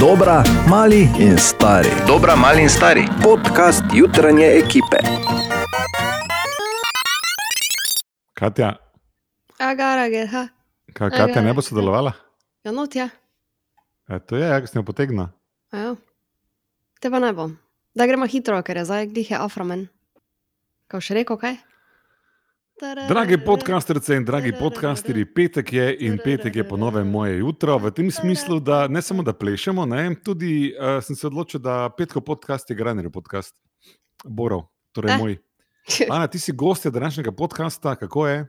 Dobra, mali in stari. Dobra, mali in stari. Podcast jutranje ekipe. Katja, Agarage, ha. kaj, Katja ne bo sodelovala? Ja, not je. E, to je, jak se ne potegna. Ja. Te pa ne bom. Da gremo hitro, ker je zdaj glih je afromen. Kao še rekel, kaj? Dragi podcasterci in dragi podcasterji, petek je in petek je ponovem moje jutro. V tem smislu, da ne samo da plešemo, ne, tudi uh, sem se odločil, da petko podcast je Graner podcast. Borov, torej Eh. moj. Ana, ti si gost današnjega podcasta, kako je?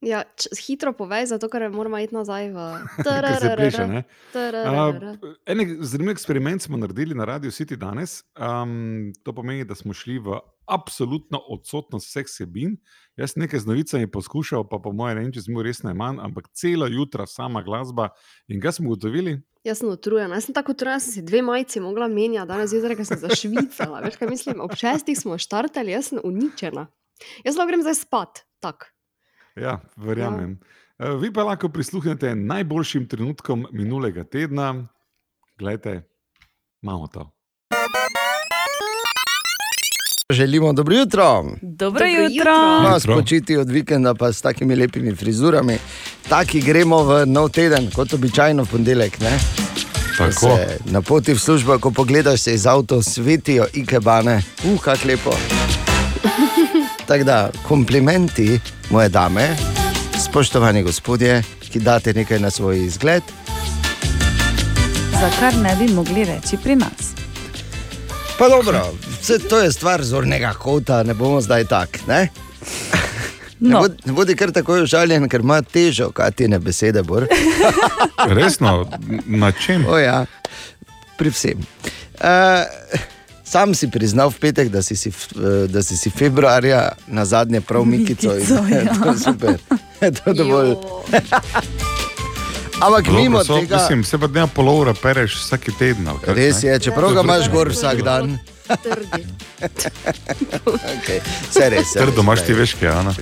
Ja, č, hitro povej, zato ker moramo iti nazaj v. Ker se pleše, ne? Tararara. Uh, en zanimiv eksperiment smo naredili na Radio City danes. Um, to pomeni, da smo šli v absolutno odsotnost vseh sebin. Jaz nekaj z novicami poskušal, pa po mojem, ne vem, če smo res najmanj, ampak celo jutro sama glasba. In kaj smo ugotovili? Jaz sem utrujena, jaz sem tako utrujena, da sem si dve majici mogla menjati, danes zjutraj, ker sem zašvicala. Veš, kaj mislim, ob šestih smo štartali, jaz sem uničena. Jaz lahko grem zdaj spat, tak. Ja, verjamem. Ja. Vi pa lahko prisluhnete najboljšim trenutkom minulega tedna. Glejte, imamo to. Želimo dobro jutro. Dobro, Dobro jutro. jutro. No, spočiti od vikenda pa s takimi lepimi frizurami. Taki gremo v nov teden, kot običajno v ponedeljek. na poti v službo, ko pogledaš se iz avta, svetijo ikebane, uh, kako lepo. Tako da, komplimenti, moje dame, spoštovani gospodje, ki date nekaj na svoj izgled. Za kar ne bi mogli reči pri nas. Pa dobro, vse to je stvar zornega kota, ne bomo zdaj tak. Ne? Ne, No, bodi, ne bodi kar tako užaljen, ker ima težo, kaj ti ne besede, bor. Resno, na čem? O ja, pri vsem. Uh, sam si priznal v petek, da si si, eh, da si, si februarja na zadnje prav Mikico. Mikico, ja. to je super. To je dovolj. Ampak mimo Dobro, so, tega, Mislim, se pa dneva polovra pereš vsake teden. ali kako, res je, čeprav ga imaš gor vsak dan. Trdi. Okay. Vse res. saj Trdo imaš ti glej. veš, kaj je. Ana?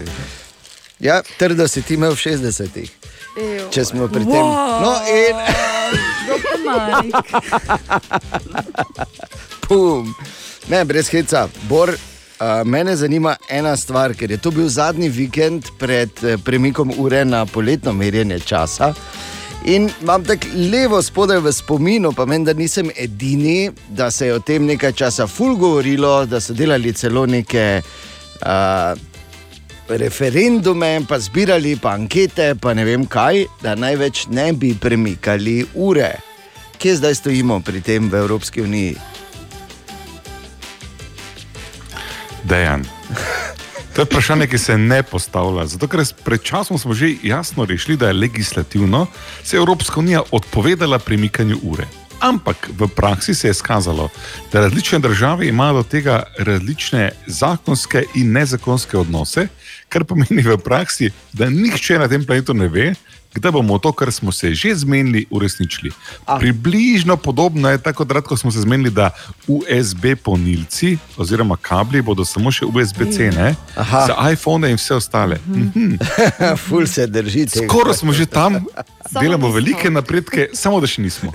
Ja, trdo si ti imel v 60-ih, Ejo. če smo pri tem. No, in pum. Ne, brez heca. Bor, uh, mene zanima ena stvar, ker je to bil zadnji vikend pred eh, premikom ure na poletno merjenje časa. In imam tako levo spodaj v spominu, pa meni, da nisem edini, da se je o tem nekaj časa ful govorilo, da so delali celo neke uh, referendume, pa zbirali pa ankete, pa ne vem kaj, da največ ne bi premikali ure. Kje zdaj stojimo pri tem v Evropski uniji? Dejan. To je vprašanje, ki se ne postavlja. Zato, ker pred časom smo že jasno rešili, da je legislativno se Evropska unija odpovedala premikanju ure. Ampak v praksi se je skazalo, da različne države imajo do tega različne zakonske in nezakonske odnose, kar pomeni v praksi, da nihče na tem planetu ne ve, kdaj bomo to, kar smo se že zmenili, uresničili. Ah. Približno podobno je tako, da smo se zmenili, da USB polnilci oziroma kabli bodo samo še USB-C, ne? Aha. za iPhone in vse ostale. Mhm. Ful se drži tega. Skoraj smo že tam, delamo velike napredke, samo da še nismo.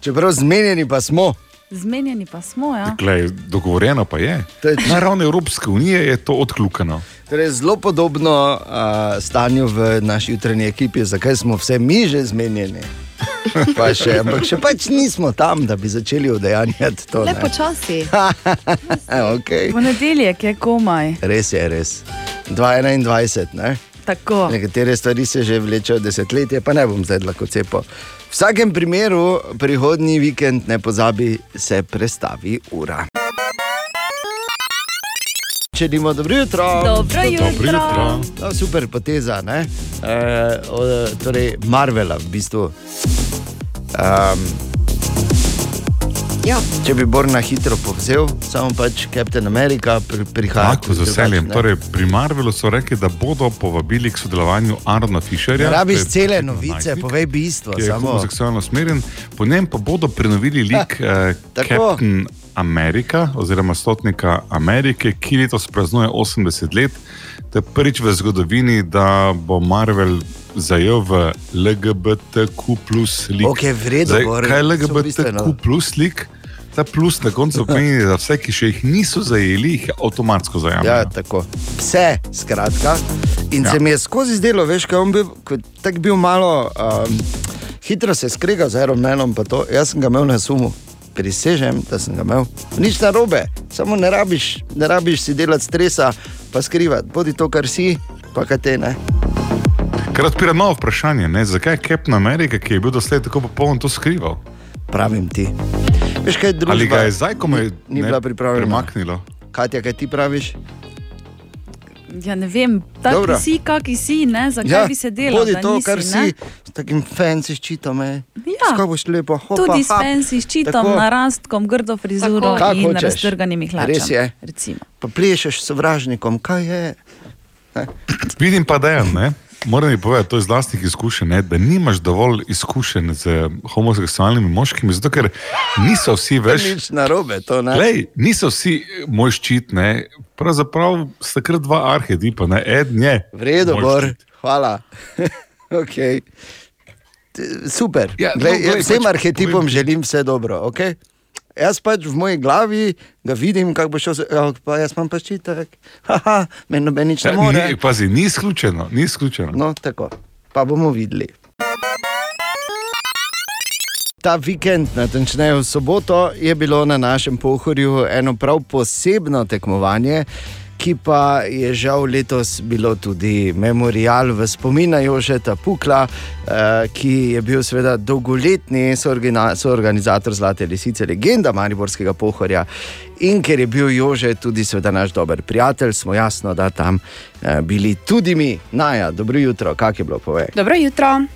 Čeprav zmenjeni pa smo. Zmenjeni pa smo, ja. Glej, dogovorjeno pa je. Je Na ravni Evropske unije je to odkljukano. Torej, zelo podobno uh, stanju v naši jutranji ekipi, zakaj smo vse mi že zmenjeni. Pa še, ampak še pač nismo tam, da bi začeli udejanjati to. Le počasi. okay. Ponedeljek je komaj. Res je, res. 2021, ne? Tako. Nekatere stvari se že vlečejo desetletje, pa ne bom zdaj lahko cepo. Vsakem primeru, prihodnji vikend ne pozabi, se prestavi ura. Če nimo dobro jutro. Dobro jutro. Dobro jutro. No, super poteza, ne? E, o, torej, Marvela v bistvu. Um, Ja. če bi Bor na hitro povzel, samo pač Captain America pri, prihaja. Tako, z veseljem. Torej, pri Marvelu so rekli, da bodo povabili k sodelovanju Arna Fisherja. Rabiš to je cele novice, najstnik, povej bistvo. Je Samo. homoseksualno usmerjen, po njem pa bodo prenovili lik eh, tako. Captain America, oziroma stotnika Amerike, ki letos praznuje 80 let. To je prvič v zgodovini, da bo Marvel zajel v LGBTQ plus lik. Ok, v redu, Zdaj, kaj je LGBTQ plus lik? Ta plus na koncu pomeni, da vse, ki še jih niso zajeli, jih avtomatsko Ja, zajamejo. tako. Vse, skratka. In ja. Ja. se mi je skozi zdelo, veš, kaj on bil, ko- tako bil malo um, hitro se skrega z aeromenom, pa to. Jaz sem ga imel na sumu. Prisežem, da sem ga imel. Nič narobe, samo ne rabiš, ne rabiš si delati stresa, pa skrivati. Bodi to, kar si, pa kaj te ne. Kar odpira novo vprašanje, ne? zakaj je Captain America, ki je bil doslej tako popoln, to skrival? Pravim ti. Veš, kaj drugo? Ali ga je zdaj, ko me je ni bila pripravljena. premaknilo? Katja, kaj ti praviš? Ja, ne vem, tako si, kaki si, ne, zakaj ja, bi se delal. Da to, nisi, kar ne? si, s takim fancy ščitom. Ja. Skaj boš lepo, hopa, Tudi s fancy ščitom, Tako. narastkom, grdo frizuro Kak in raztrganimi hlačami. Res je. Recimo. Pa plešeš s sovražnikom, kaj je? Vidim pa, da je. Moram ti povedati, to je iz vlastnih izkušenj, ne, da nimaš dovolj izkušenj z homoseksualnimi moškimi, zato ker niso vsi več. Nič narobe, to ne. Lej, niso vsi eh, moj ščit, ne. pravzaprav sta kar dva arhetipa, ne. eden je. V redu, Bor, ščit. hvala. okay. Super. Ja, no, glej, glej, vsem pač arhetipom povem- želim vse dobro. Okay? Jaz pač v moji glavi ga vidim, kako bo šel, se- ja, pa jaz imam pa ščitek, haha, meni noben nič ne Ja, more. ni, pazi, ni izključeno, ni izključeno. No, tako, pa bomo videli. Ta vikend, natančneje v soboto, je bilo na našem pohorju eno prav posebno tekmovanje, ki pa je žal letos bilo tudi memorial v spomin na Jožeta Pukla, eh, ki je bil seveda dolgoletni soorganizator Zlate lisice, legenda Mariborskega pohorja. In ker je bil Jože tudi naš dober prijatelj, smo jasno, da tam eh, bili tudi mi. Naja, dobro jutro, kak je bilo povej. Dobro jutro.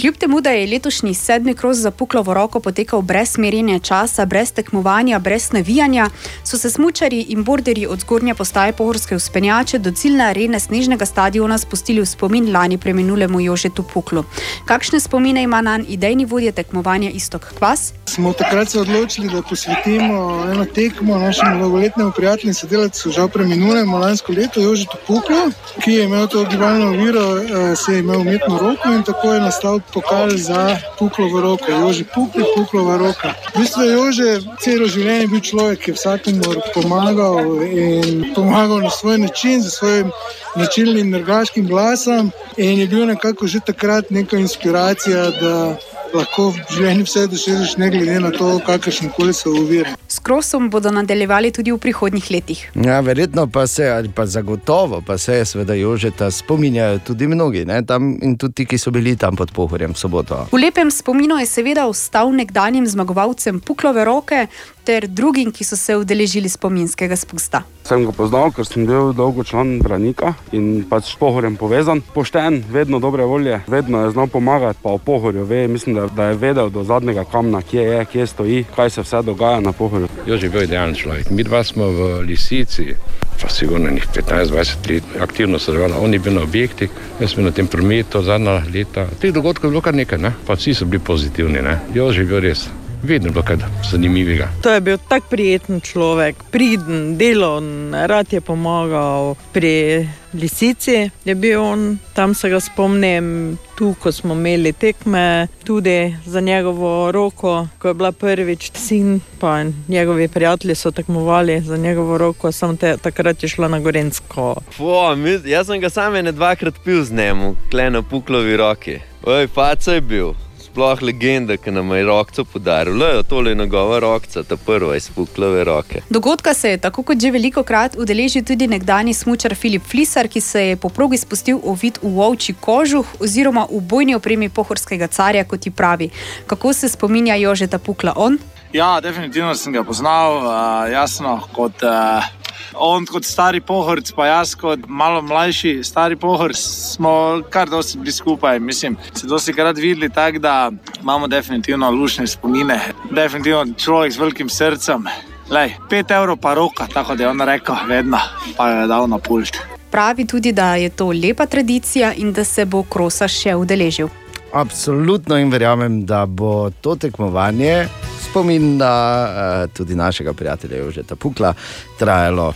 Kljub temu, da je letošnji sedmi kros za puklovo roko potekal brez merjenja časa, brez tekmovanja, brez navijanja, so se smučari in borderji od zgornje postaje pohorske uspenjače do ciljne arene snežnega stadiona spustili v spomin lani preminulemu Jožetu Puklu. Kakšne spomine ima na idejni vodje tekmovanja Istok Kvas? Smo takrat se odločili, da posvetimo eno tekmo našemu dolgoletnemu prijatelju in sodelavcu, žal preminulemu lansko leto, Jožetu Puklu, ki je imel to gibalno oviro, eh, se je imel umetno roko in tako je nastal pokal za Puklovo roko. Jože Pukl, Puklova roka. V bistvu je Jože celo življenje bil človek, ki je vsakomur pomagal in pomagal na svoj način, z svojim značilnim nergaškim glasom in je bil nekako že takrat neka inspiracija, da lahko v življenju vse dosežeš, ne glede na to, kakršne koli so ovire. S krosom bodo nadaljevali tudi v prihodnjih letih. Ja, verjetno pa se, ali pa zagotovo, pa se je seveda Jožeta spominjajo tudi mnogi, ne? tam in tudi ti, ki so bili tam pod pohorjem v soboto. V lepem spominu je seveda ostal nekdanjim zmagovalcem Puklove roke ter drugim, ki so se udeležili spominskega spusta. Sem ga poznal, ker sem bil dolgo član Branika in pač s pohorjem povezan. Pošten, vedno dobre volje, vedno je znal pomagati, pa o pohorju ve, mislim, da, da je vedel do zadnjega kamna, kje je, kje stoji, kaj se vse dogaja na pohorju. Jože je bil idealen človek. Mi dva smo v Lisici, pa sigurno nekih 15-20 let aktivno sodelovali. On je bil na objektih, jaz sem bil na tem prometu zadnja leta. Teh dogodkov je bilo kar nekaj, ne? pa vsi so bili pozitivni. Ne? Jože je bil res, vedno je bilo kaj zanimivega. To je bil tak prijeten človek, priden, delovn, rad je pomagal. Pri Lisici je bil on, tam se ga spomnim, tu, ko smo imeli tekme, tudi za njegovo roko, ko je bila prvič sin, pa njegovi prijatelji so tekmovali za njegovo roko, sem te, takrat je šla na Gorensko. Po, mi, jaz sem ga sam ene dvakrat pil z njim, kleno puklovi roki. Oj, paca je bil. Sploh legenda, ki nam je rokco podaril. Le, tole je njegova rokca, ta prva iz puklove roke. Dogodka se je tako kot že veliko krat udeležil tudi nekdani smočar Filip Flisar, ki se je po progi spustil ovit v ovči kožuh oziroma v bojni opremi pohorskega carja, kot ti pravi. Kako se spominja Jožeta Pukla on? Ja, definitivno sem ga poznal, uh, jasno, kot uh, on, kot stari pohorc, pa jaz, kot malo mlajši stari pohorc, smo kar dosti bili skupaj. Mislim, se dosti krat videli, tako da imamo definitivno lušne spomine. Definitivno človek z velikim srcem. Lej, pet evrov pa roka, tako da je on rekel, vedno pa je dal na pult. Pravi tudi, da je to lepa tradicija in da se bo krosa še udeležil. Absolutno in verjamem, da bo to tekmovanje, spomin na uh, tudi našega prijatelja Jožeta Pukla, trajalo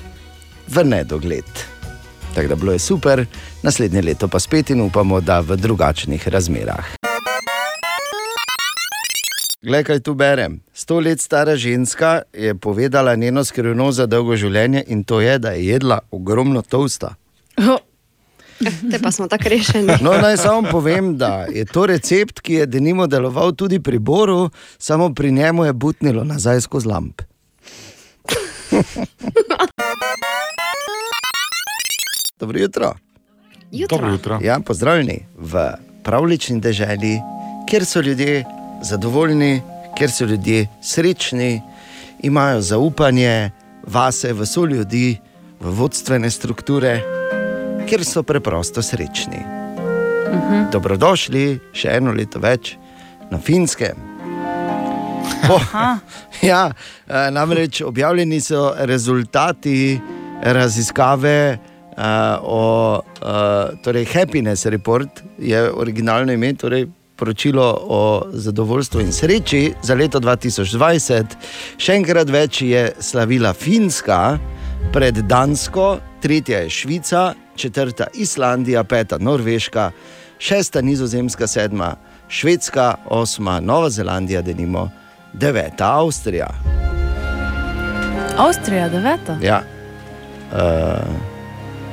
v nedogled. Tako da bilo je super, naslednje leto pa spet in upamo, da v drugačnih razmerah. Glej, kaj tu berem. Sto let stara ženska je povedala njeno skrivnost za dolgo življenje in to je, da je jedla ogromno tosta. Te pa smo tako rešeni. No, naj samo povem, da je to recept, ki je denimo deloval tudi pri Boru, samo pri njemu je butnilo nazaj skozi lamp. Dobro jutro. Jutro. Dobro jutro. Ja, pozdravljeni v pravlični deželi, kjer so ljudje zadovoljni, kjer so ljudje srečni, imajo zaupanje vase, v so ljudi, v vodstvene strukture, kjer so preprosto srečni. Mhm. Dobrodošli še eno leto več na Finskem. Po, ja, eh, namreč objavljeni so rezultati raziskave uh, o uh, torej Happiness Report, je originalno ime, torej poročilo o zadovoljstvu in sreči za leto 2020. Še enkrat več je slavila Finska, pred Dansko, tretja je Švica, četrta Islandija, peta Norveška, šesta Nizozemska, sedma Švedska, osma Nova Zelandija, denimo deveta Avstrija. Avstrija, deveta. Ja. Uh,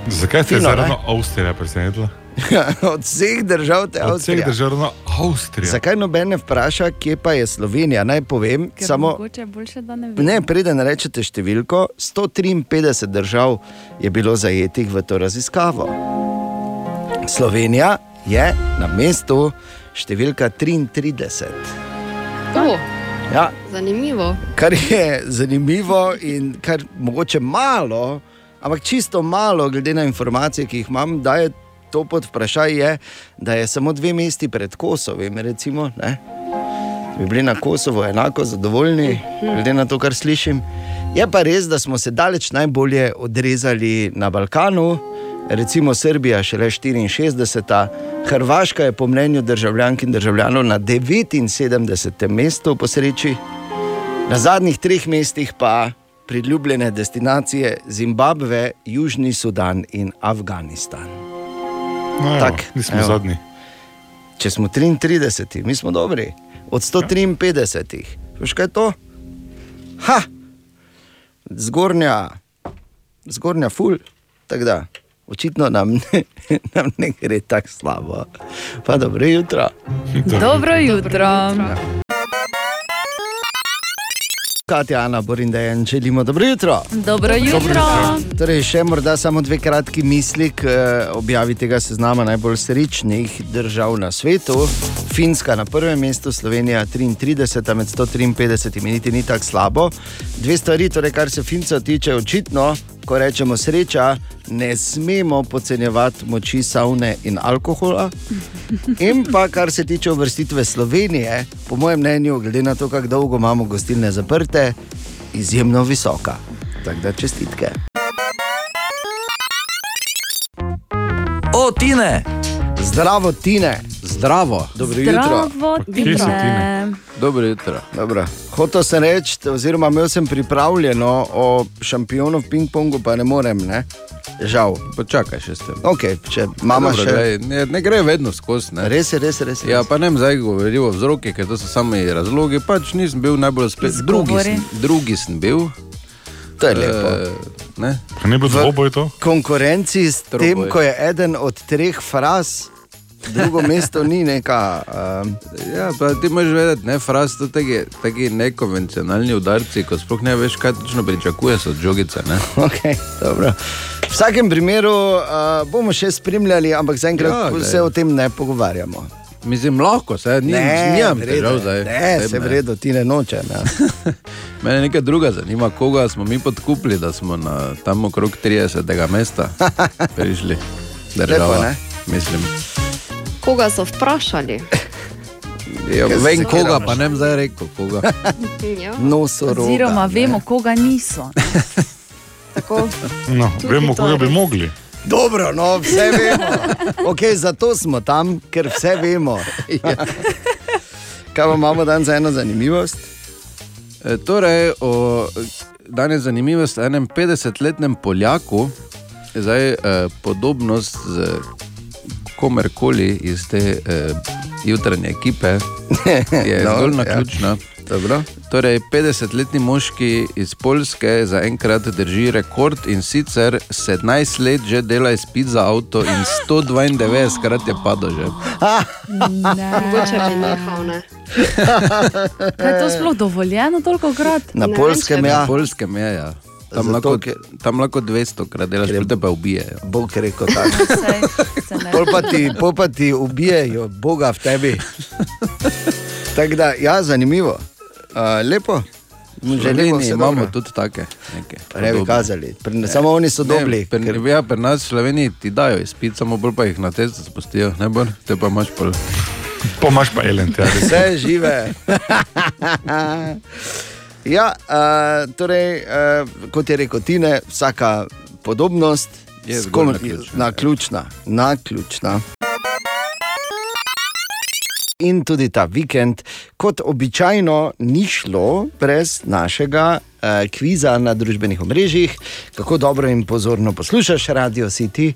Zakaj te je Fino, ne? ravno Avstrija presenetila? Od vseh držav te Od vseh držav ravno Avstrija. Zakaj noben ne vpraša, kje pa je Slovenija? Naj povem, Ker samo boljše, ne vem. ne, preden rečete številko, 153 držav je bilo zajetih v to raziskavo. Slovenija je na mestu številka 33. O, Ja, zanimivo. kar je zanimivo in kar mogoče malo, ampak čisto malo, glede na informacije, ki jih imam, da je to pod vprašaj, je, da je samo dve mesti pred Kosovim. Recimo, ne? bi bili na Kosovo enako zadovoljni, glede na to, kar slišim. Je pa res, da smo se daleč najbolje odrezali na Balkanu, recimo Srbija šele 64, Hrvaška je po mnenju državljank in državljanov na 79. mestu po sreči, na zadnjih treh mestih pa priljubljene destinacije Zimbabve, Južni Sudan in Afganistan. No, evo, Tak, nismo evo. zadnji. Če smo 33, mi smo dobri, od 153, veš kaj je to? Ha, zgornja, zgornja ful, tako da. Očitno nam ne, nam ne gre tako slabo. Pa dobro jutro. Dobro jutro. Katja, Ana, Borindejan, želimo dobro jutro. Dobro jutro. Torej, še morda samo dve kratki misli k eh, objavi tega seznama najbolj srečnih držav na svetu. Finska na prvem mestu, Slovenija 33, med 153, niti ni tako slabo. Dve stvari, torej, kar se Fincev tiče, očitno, ko rečemo sreča, ne smemo podcenjevati moči savne in alkohola. In pa kar se tiče uvrstitve Slovenije, po mojem mnenju, glede na to, kako dolgo imamo gostilne zaprte, izjemno visoka. Tako da čestitke. O, Tine! Zdravo, Tine! Zdravo. Dobro jutro. Zdravo, Tine. Dobro jutro. Dobro. Hotel sem reči, oziroma imel sem pripravljeno o šampionu v ping-pongu, pa ne morem, ne? žal. Počakaj še s tem. Okay, če imamo še. glej, ne, ne gre vedno skozi. ne. Res je, res je. Res je. Ja, pa ne vem, zdaj govoril o vzrokih, ker to so sami razlogi. Pač nisem bil najbolj spet. Drugi sem, drugi sem bil. To je lepo. Eh, ne? Pa ne bo dvoboj to? Konkurenci s Troboj. tem, ko je eden od treh fraz, drugo mesto ni neka. Um, Ja, pa ti moraš vedeti, ne, fraz so taki, taki nekonvencionalni udarci, ko sploh ne veš, kaj točno pričakuješ od žogice. Ne? okay, dobro. v vsakem primeru uh, bomo še spremljali, ampak zaenkrat Ja, se o tem ne pogovarjamo. Mislim, lahko se, ni, nimam v redu težav zdaj. Ne, se v redu, ti ne nočem. Ja. Mene nekaj druga zanima, koga smo mi podkupili, da smo na tam okrog 30. mesta prišli. Država, ne? Mislim. Koga so vprašali? Ja, Kaj se vem koga, pa ne vem zdaj rekel koga. Ja. No, so Oziroma, vemo, koga niso. Tako. No, vemo, koga bi mogli. Dobro, no, vse vemo. Okay, zato smo tam, ker vse vemo. Kaj imamo danes za eno zanimivost? E, torej, o, danes je zanimivost o enem 50-letnem Poljaku, zdaj, eh, podobnost z komerkoli iz te eh, jutranje ekipe je No, no, zgolj ja. naključna. Dobro. Torej, 50-letni moški iz Poljske zaenkrat drži rekord in sicer 17 let že dela izpit za avto in 192 krat je padel že. Mogoče bi nehal, ne. Kaj je to sploh dovoljeno toliko krat? Na Poljskem, ja. Na Poljskem je, ja. Tam, Zato, lahko, ker- tam lahko 200 krat delaš, Ker je- potem pa ubijejo. Bog je rekel tako. Pol pa ti, pol pa ti ubijajo, Boga v tebi. Tako da, ja, zanimivo. Uh, lepo. V Sloveniji imamo dobro. tudi take. Ne bi kazali, Pri- samo oni so dobri. Ne, pri, ja, pri nas v Sloveniji ti dajo izpit, samo bolj pa jih na testu spustijo, ne bo, te pa imaš pol. Pomaž pa Ellen, ja. Vse žive. ja, uh, torej, uh, kot je rekel Tine, vsaka podobnost Je s zgolj kom- naključna. naključna. naključna. In tudi ta vikend, kot običajno, ni šlo brez našega uh, kviza na družbenih omrežjih, kako dobro in pozorno poslušaš Radio City.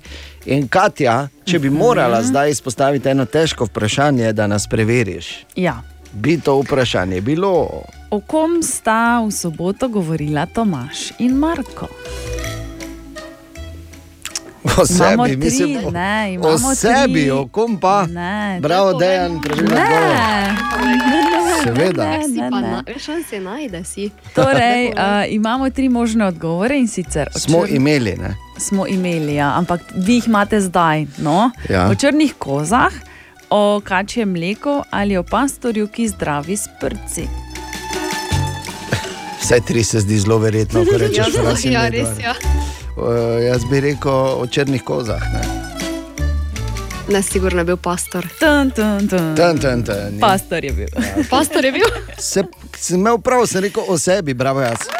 In Katja, če bi morala zdaj izpostaviti eno težko vprašanje, da nas preveriš, Ja. bi to vprašanje bilo. O kom sta v soboto govorila Tomaš in Marko? O Imamo sebi, tri, mislim, o- ne, imamo o sebi, tri. o kom pa. Ne, Bravo, Dejan, pravilno. Ne, Seveda. ne, Si ne, pa ne. na, veš, on se najde si. Torej, uh, imamo tri možne odgovore in sicer Smo črn- imeli, ne? smo imeli, ja, ampak vi jih imate zdaj. No? Ja. O črnih kozah, o kačjem mleku ali o pastorju, ki zdravi s prci. Vse tri se zdi zelo verjetno, ko rečeš, Ja, Francine, ja, da- res ja. Uh, jaz bi rekel o črnih kozah. Ne? Ne, sigurno je bil pastor. Tun, tun, tun. Tan, tan, tan. Pastor je bil. Pastor je bil. Se, sem imel prav, sem rekel o sebi, bravo jaz.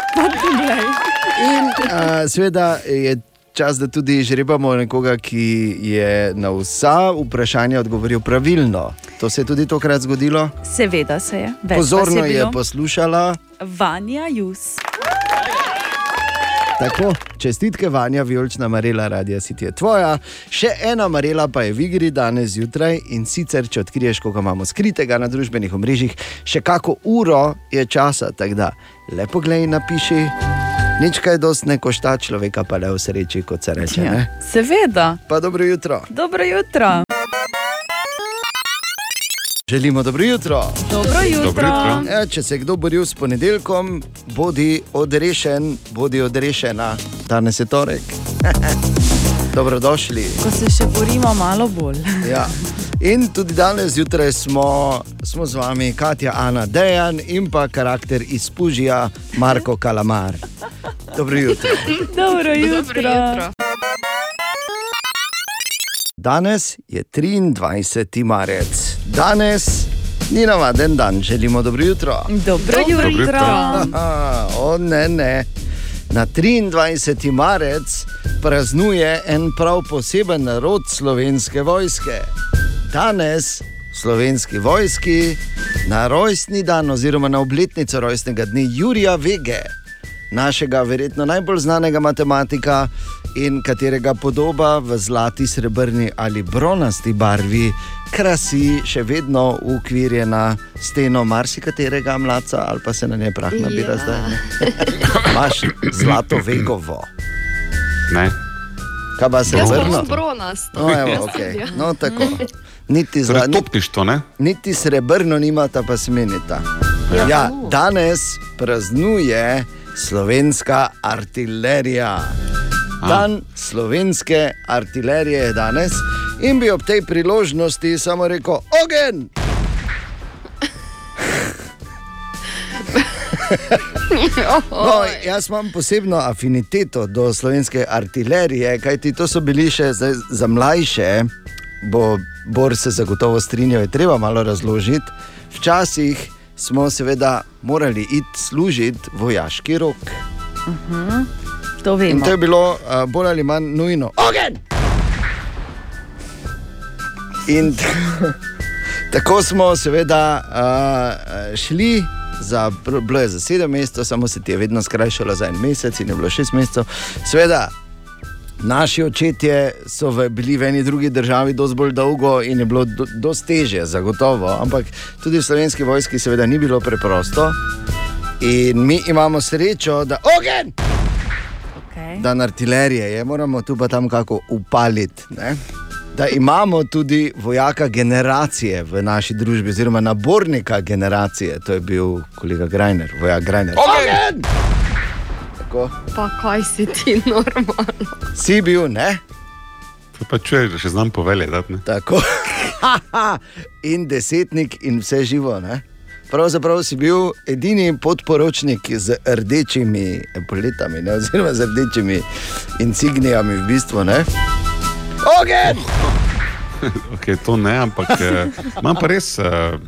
In uh, seveda je čas, da tudi žrebamo nekoga, ki je na vsa vprašanja odgovoril pravilno. To se je tudi tokrat zgodilo. Seveda se je. Več Pozorno je je poslušala. Vanja Jus. Tako, čestitke, Vanja, vijolična Marela, radio si ti je tvoja. Še ena Marela pa je v igri danes zjutraj in sicer, če odkriješ, koga imamo skritega na družbenih omrežjih, še kako uro je časa, tako da lepo glej in napiši. Nič kaj dost ne košta človeka, pa le v sreči, kot se reče. Ja. seveda. Pa dobro jutro. Dobro jutro. Želimo dobro jutro. Dobro jutro. Dobro jutro. Ja, če se kdo boril s ponedeljkom, bodi odrešen, bodi odrešena. Danes je torek. Dobrodošli. Ko se še borimo malo bolj. Ja. In tudi danes zjutraj smo, smo z vami, Katja, Ana, Dejan in pa karakter iz Pužija, Marko Kalamar. Dobro jutro. Dobro jutro. Danes je 23. marec. Danes ni navaden dan, želimo dobro jutro. Dobro jutro. Aha, o ne, ne. Na 23. marec praznuje en prav poseben narod slovenske vojske. Danes slovenski vojski na rojstni dan, oziroma na obletnico rojstnega dne Jurija Vege, našega verjetno najbolj znanega matematika in katerega podoba v zlati, srebrni ali bronasti barvi krasi še vedno ukvirjena steno marsikaterega mladca, ali pa se na njej prah nabira Ja. zdaj. ne? Imaš zlato vegovo. Ne. Kaj pa srebrno? imam bronasto. No, evo, okay. no, tako. Niti, zla, Torej, topništvo, ne? niti srebrno nimata, pa smenita. Ja, Ja, danes praznuje slovenska artilerija. Dan slovenske artilerije je danes in bi ob tej priložnosti samo rekel: Ogen! No, jaz imam posebno afiniteto do slovenske artilerije, kajti to so bili še zdaj, za mlajše, bo Bor se zagotovo strinjal, je treba malo razložiti. Včasih smo seveda morali iti služiti vojaški rok. Mhm. To In vemo. to je bilo uh, bolj ali manj nujno. Ogen! In tako smo seveda uh, šli. Za, bilo je za sedem mesecev, samo se ti je vedno skrajšalo za en mesec, in je bilo šest mesecev. Sveda, Naši očetje so v, bili v eni drugi državi dosti bolj dolgo in je bilo do, dosti teže, zagotovo. Ampak tudi v slovenski vojski, seveda, ni bilo preprosto. In mi imamo srečo, da ogen! Okay. Da na artilerije je, moramo tu pa tam kako upaliti. Ne? Da imamo tudi vojaka generacije v naši družbi, oziroma nabornika generacije, to je bil kolega Grajner, vojak Grajner. Ogen! Tako. Pa kaj si ti normalno? Si bil, ne? To pa čuješ, da še znam poveljati. Tako. in desetnik, in vse živo. Ne? Pravzaprav si bil edini podporočnik z rdečimi poletami, ne? oziroma z rdečimi insignijami v bistvu. Ne? Ogen! Okay, to ne, ampak eh, imam pa res eh,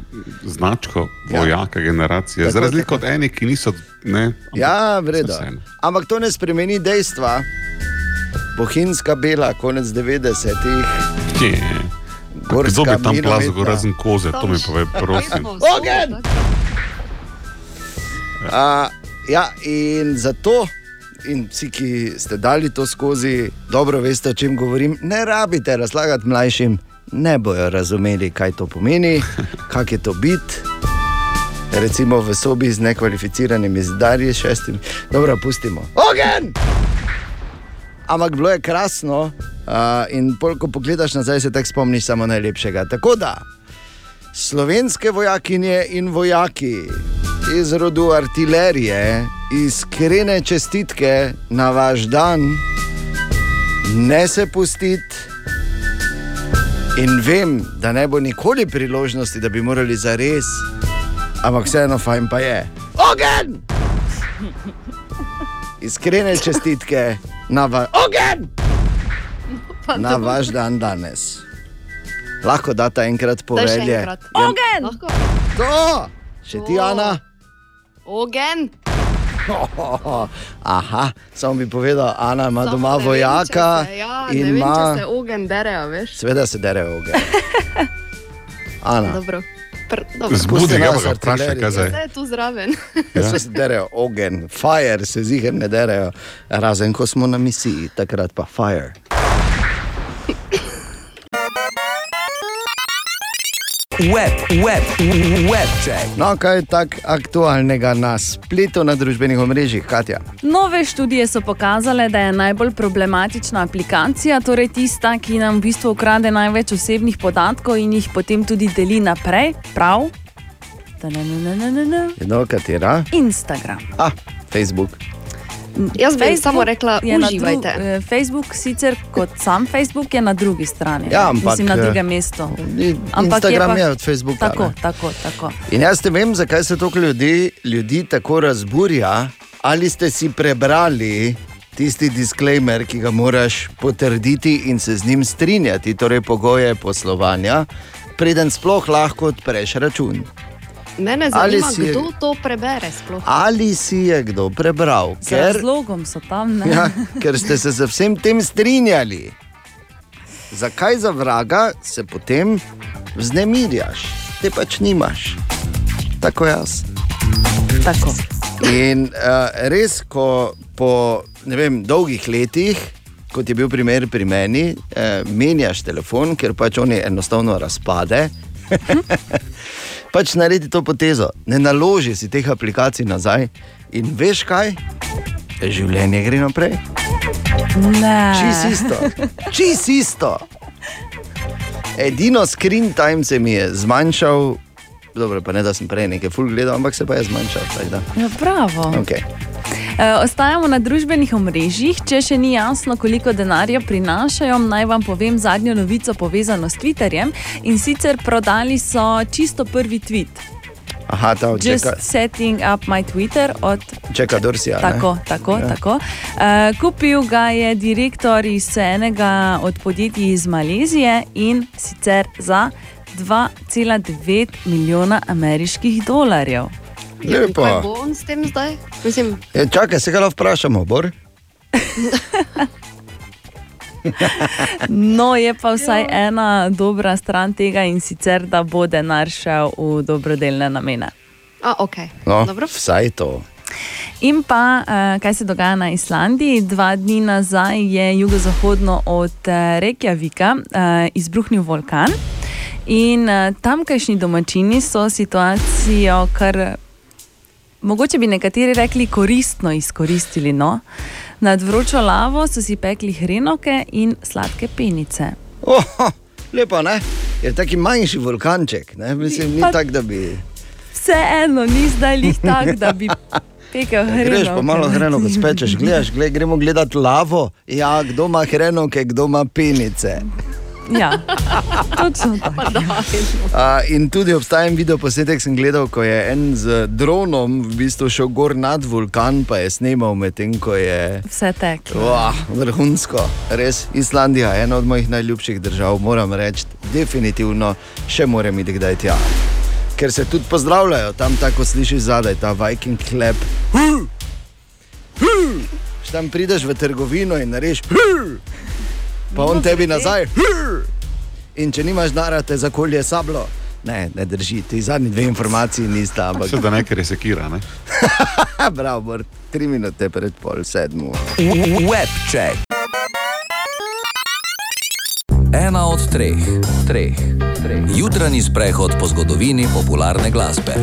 značko vojaka generacije. Tako, Za razliko od enih, ki niso. Ne, Ja, vredno. Ampak to ne spremeni dejstva. Bohinjska bela, konec 90-ih. Kje? Gorska Kdo bi tam plazil, razen koze, to mi pove, prosim. Ogen! A, ja, in zato, in vsi, ki ste dali to skozi, dobro veste, o čem govorim. Ne rabite razlagati mlajšim, ne bojo razumeli, kaj to pomeni, kak je to biti. Recimo v sobi z nekvalificiranimi zidarji, šestimi. Dobro, pustimo. Ogen! Ampak bilo je krasno, uh, in pol, ko pogledaš nazaj, se tako spomniš samo najlepšega. Tako da, slovenske vojakinje in vojaki iz rodu artilerije, iskrene čestitke na vaš dan, ne se pustiti. In vem, da ne bo nikoli priložnosti, da bi morali za res, ampak vseeno fajn pa je. Ogen! Iskrene čestitke na, va Ogen! na vaš dan danes. Lahko date enkrat povelje. Ja, Ogen! To! Še ti, Ana? Ogen! Aha, samo bi povedal, Ana ima Samo doma vem, vojaka se- Ja, in vem, ima. se ogen derejo, veš. Seveda se derejo ogen. Ana. Dobro. Pr, dobro. Zbudi ga, ga vprašaj, vprašaj, kaj zdaj. Zdaj je tu zraven. Ja. Se derejo ogen, fire se ziger ne derejo, razen ko smo na misiji, takrat pa fire. Web, web, web check. No, kaj je tako aktualnega na spletu, na družbenih omrežjih, Katja? Nove študije so pokazale, da je najbolj problematična aplikacija, torej tista, ki nam v bistvu ukrade največ osebnih podatkov in jih potem tudi deli naprej. Prav? Ta-na-na-na-na-na. No, katera? Instagram. Ah, Facebook. Jaz bi samo rekla, je na uživajte. eh, Facebook, sicer kot sam Facebook, je na drugi strani. Ja, ampak, Mislim, na eh, drugem mestu. ni- Instagram je od Facebooka, Tako, ne? tako, tako. In jaz ne vem, zakaj se toliko ljudi, ljudi tako razburja. Ali ste si prebrali tisti disclaimer, ki ga moraš potrditi in se z njim strinjati, torej pogoje poslovanja, preden sploh lahko odpreš račun. Mene Ali zanima, si je- kdo to prebere sploh. Ali si je kdo prebral? Z razlogom so tam. Ne? ja, ker ste se z vsem tem strinjali. Zakaj za vraga se potem vznemirjaš? Te pač nimaš. Tako jaz. Tako. In uh, res, ko po ne vem, dolgih letih, kot je bil primer pri meni, uh, menjaš telefon, ker pač oni enostavno razpade. pač naredi to potezo, ne naloži si teh aplikacij nazaj in veš kaj, življenje gre naprej. Ne. Čist isto, čist isto. Edino screen time se mi je zmanjšal, dobro, pa ne da sem prej nekaj full gledal, ampak se pa je zmanjšal. Ja, bravo. Okay. E, ostajamo na družbenih omrežjih. Če še ni jasno, koliko denarja prinašajo, naj vam povem zadnjo novico povezano s Twitterjem. In sicer prodali so čisto prvi tweet. Aha, ta od Just čeka, setting up my Twitter od čeka Dorsija. ne? Tako, tako. Ja. Ja. tako. Uh, kupil ga je direktor iz enega od podjetij iz Malezije in sicer za 2,9 milijona ameriških dolarjev. In Lepo. Kaj bo on s tem zdaj? Mislim, Ja, čakaj, se ga lahko vprašamo, Bor. No, je pa vsaj ena dobra stran tega in sicer, da bo denar šel v dobrodelne namene. a, ok. No, Dobro. vsaj to. In pa, eh, kaj se dogaja na Islandiji. Dva dni nazaj je jugozahodno od eh, Reykjavika eh, izbruhnil vulkan. In tamkajšnji domačini so situacijo, kar mogoče bi nekateri rekli, koristno izkoristili. No? Nad vročo lavo so si pekli hrenovke in sladke penice. Oh, lepo, ne? Je taki manjši vulkanček, ne? Mislim, ni tako, da bi. Vseeno, ni zdaj lih tako, da bi pekel hrenovke. Greš pa malo hrenovke, spečeš, gledaš, gled, gremo gledati lavo. Ja, kdo ima hrenovke, kdo ima penice. Ja, točno tako. Uh, in tudi obstaja en video posnetek, sem gledal, ko je en z dronom v bistvu šel gor nad vulkan, pa je snimal medtem, ko je. Vse teklo. Wow, vrhunsko, res Islandija je ena od mojih najljubših držav, moram reči, definitivno še moram iti kdaj tja. Ker se tudi pozdravljajo, tam tako slišiš zadaj, ta Viking klep. Še tam prideš v trgovino in reš, pa on tebi nazaj. In če nimaš denarja, te zakolje sablo. Ne, ne drži, ti zadnji dve informaciji nista, ampak. Še da nekaj resekira. Ne? Bravo, Bor, tri minute pred pol sedmo. Webcheck. Ena od treh, treh, treh. Jutranji sprehod po zgodovini popularne glasbe.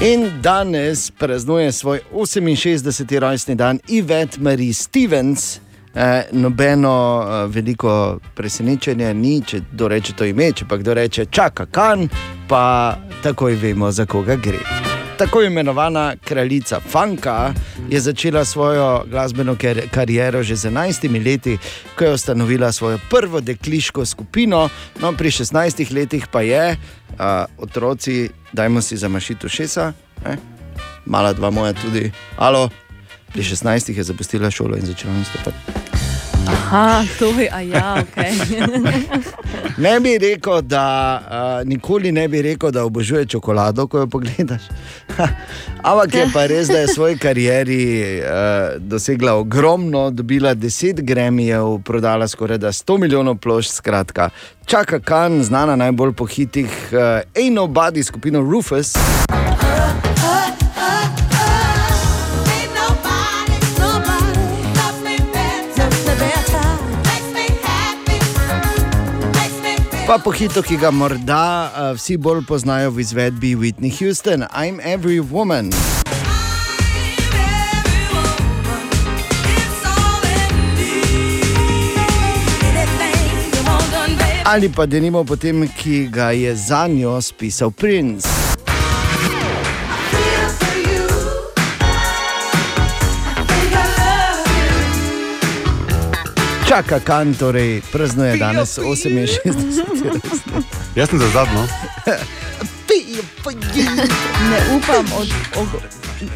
In danes praznuje svoj 68. rojstni dan Ivet Marie Stevens. Eh, nobeno eh, veliko presenečenje ni, če kdo reče to ime, če pa kdo reče čaka kan, pa takoj vemo, za koga gre. Tako imenovana kraljica Fanka je začela svojo glasbeno kar kariero že z 11 leti, ko je ustanovila svojo prvo dekliško skupino, no pri 16 letih pa je, uh, otroci, dajmo si zamašiti ušesa, ne? mala dva moja tudi, alo, pri 16 je zapustila šolo in začela nastopati. Aha, to je, a ja, ok. Ne bi rekel, da uh, nikoli ne bi rekel, da obožuje čokolado, ko jo pogledaš. Ampak je pa res, da je v svoji karieri uh, dosegla ogromno, dobila 10 gremijev, prodala skoraj 100 milijonov plošč. Skratka, čaka kan, znana najbolj po hitih uh, Ain't Nobody skupino Rufus. Pa po hitu, ki ga morda uh, vsi bolj poznajo v izvedbi Whitney Houston, I'm Every Woman. Ali pa denimo potem, ki ga je za njo spisal princ. Čaka kan, torej praznuje danes 68. Jaz sem za zadnjo. Ne upam od, od,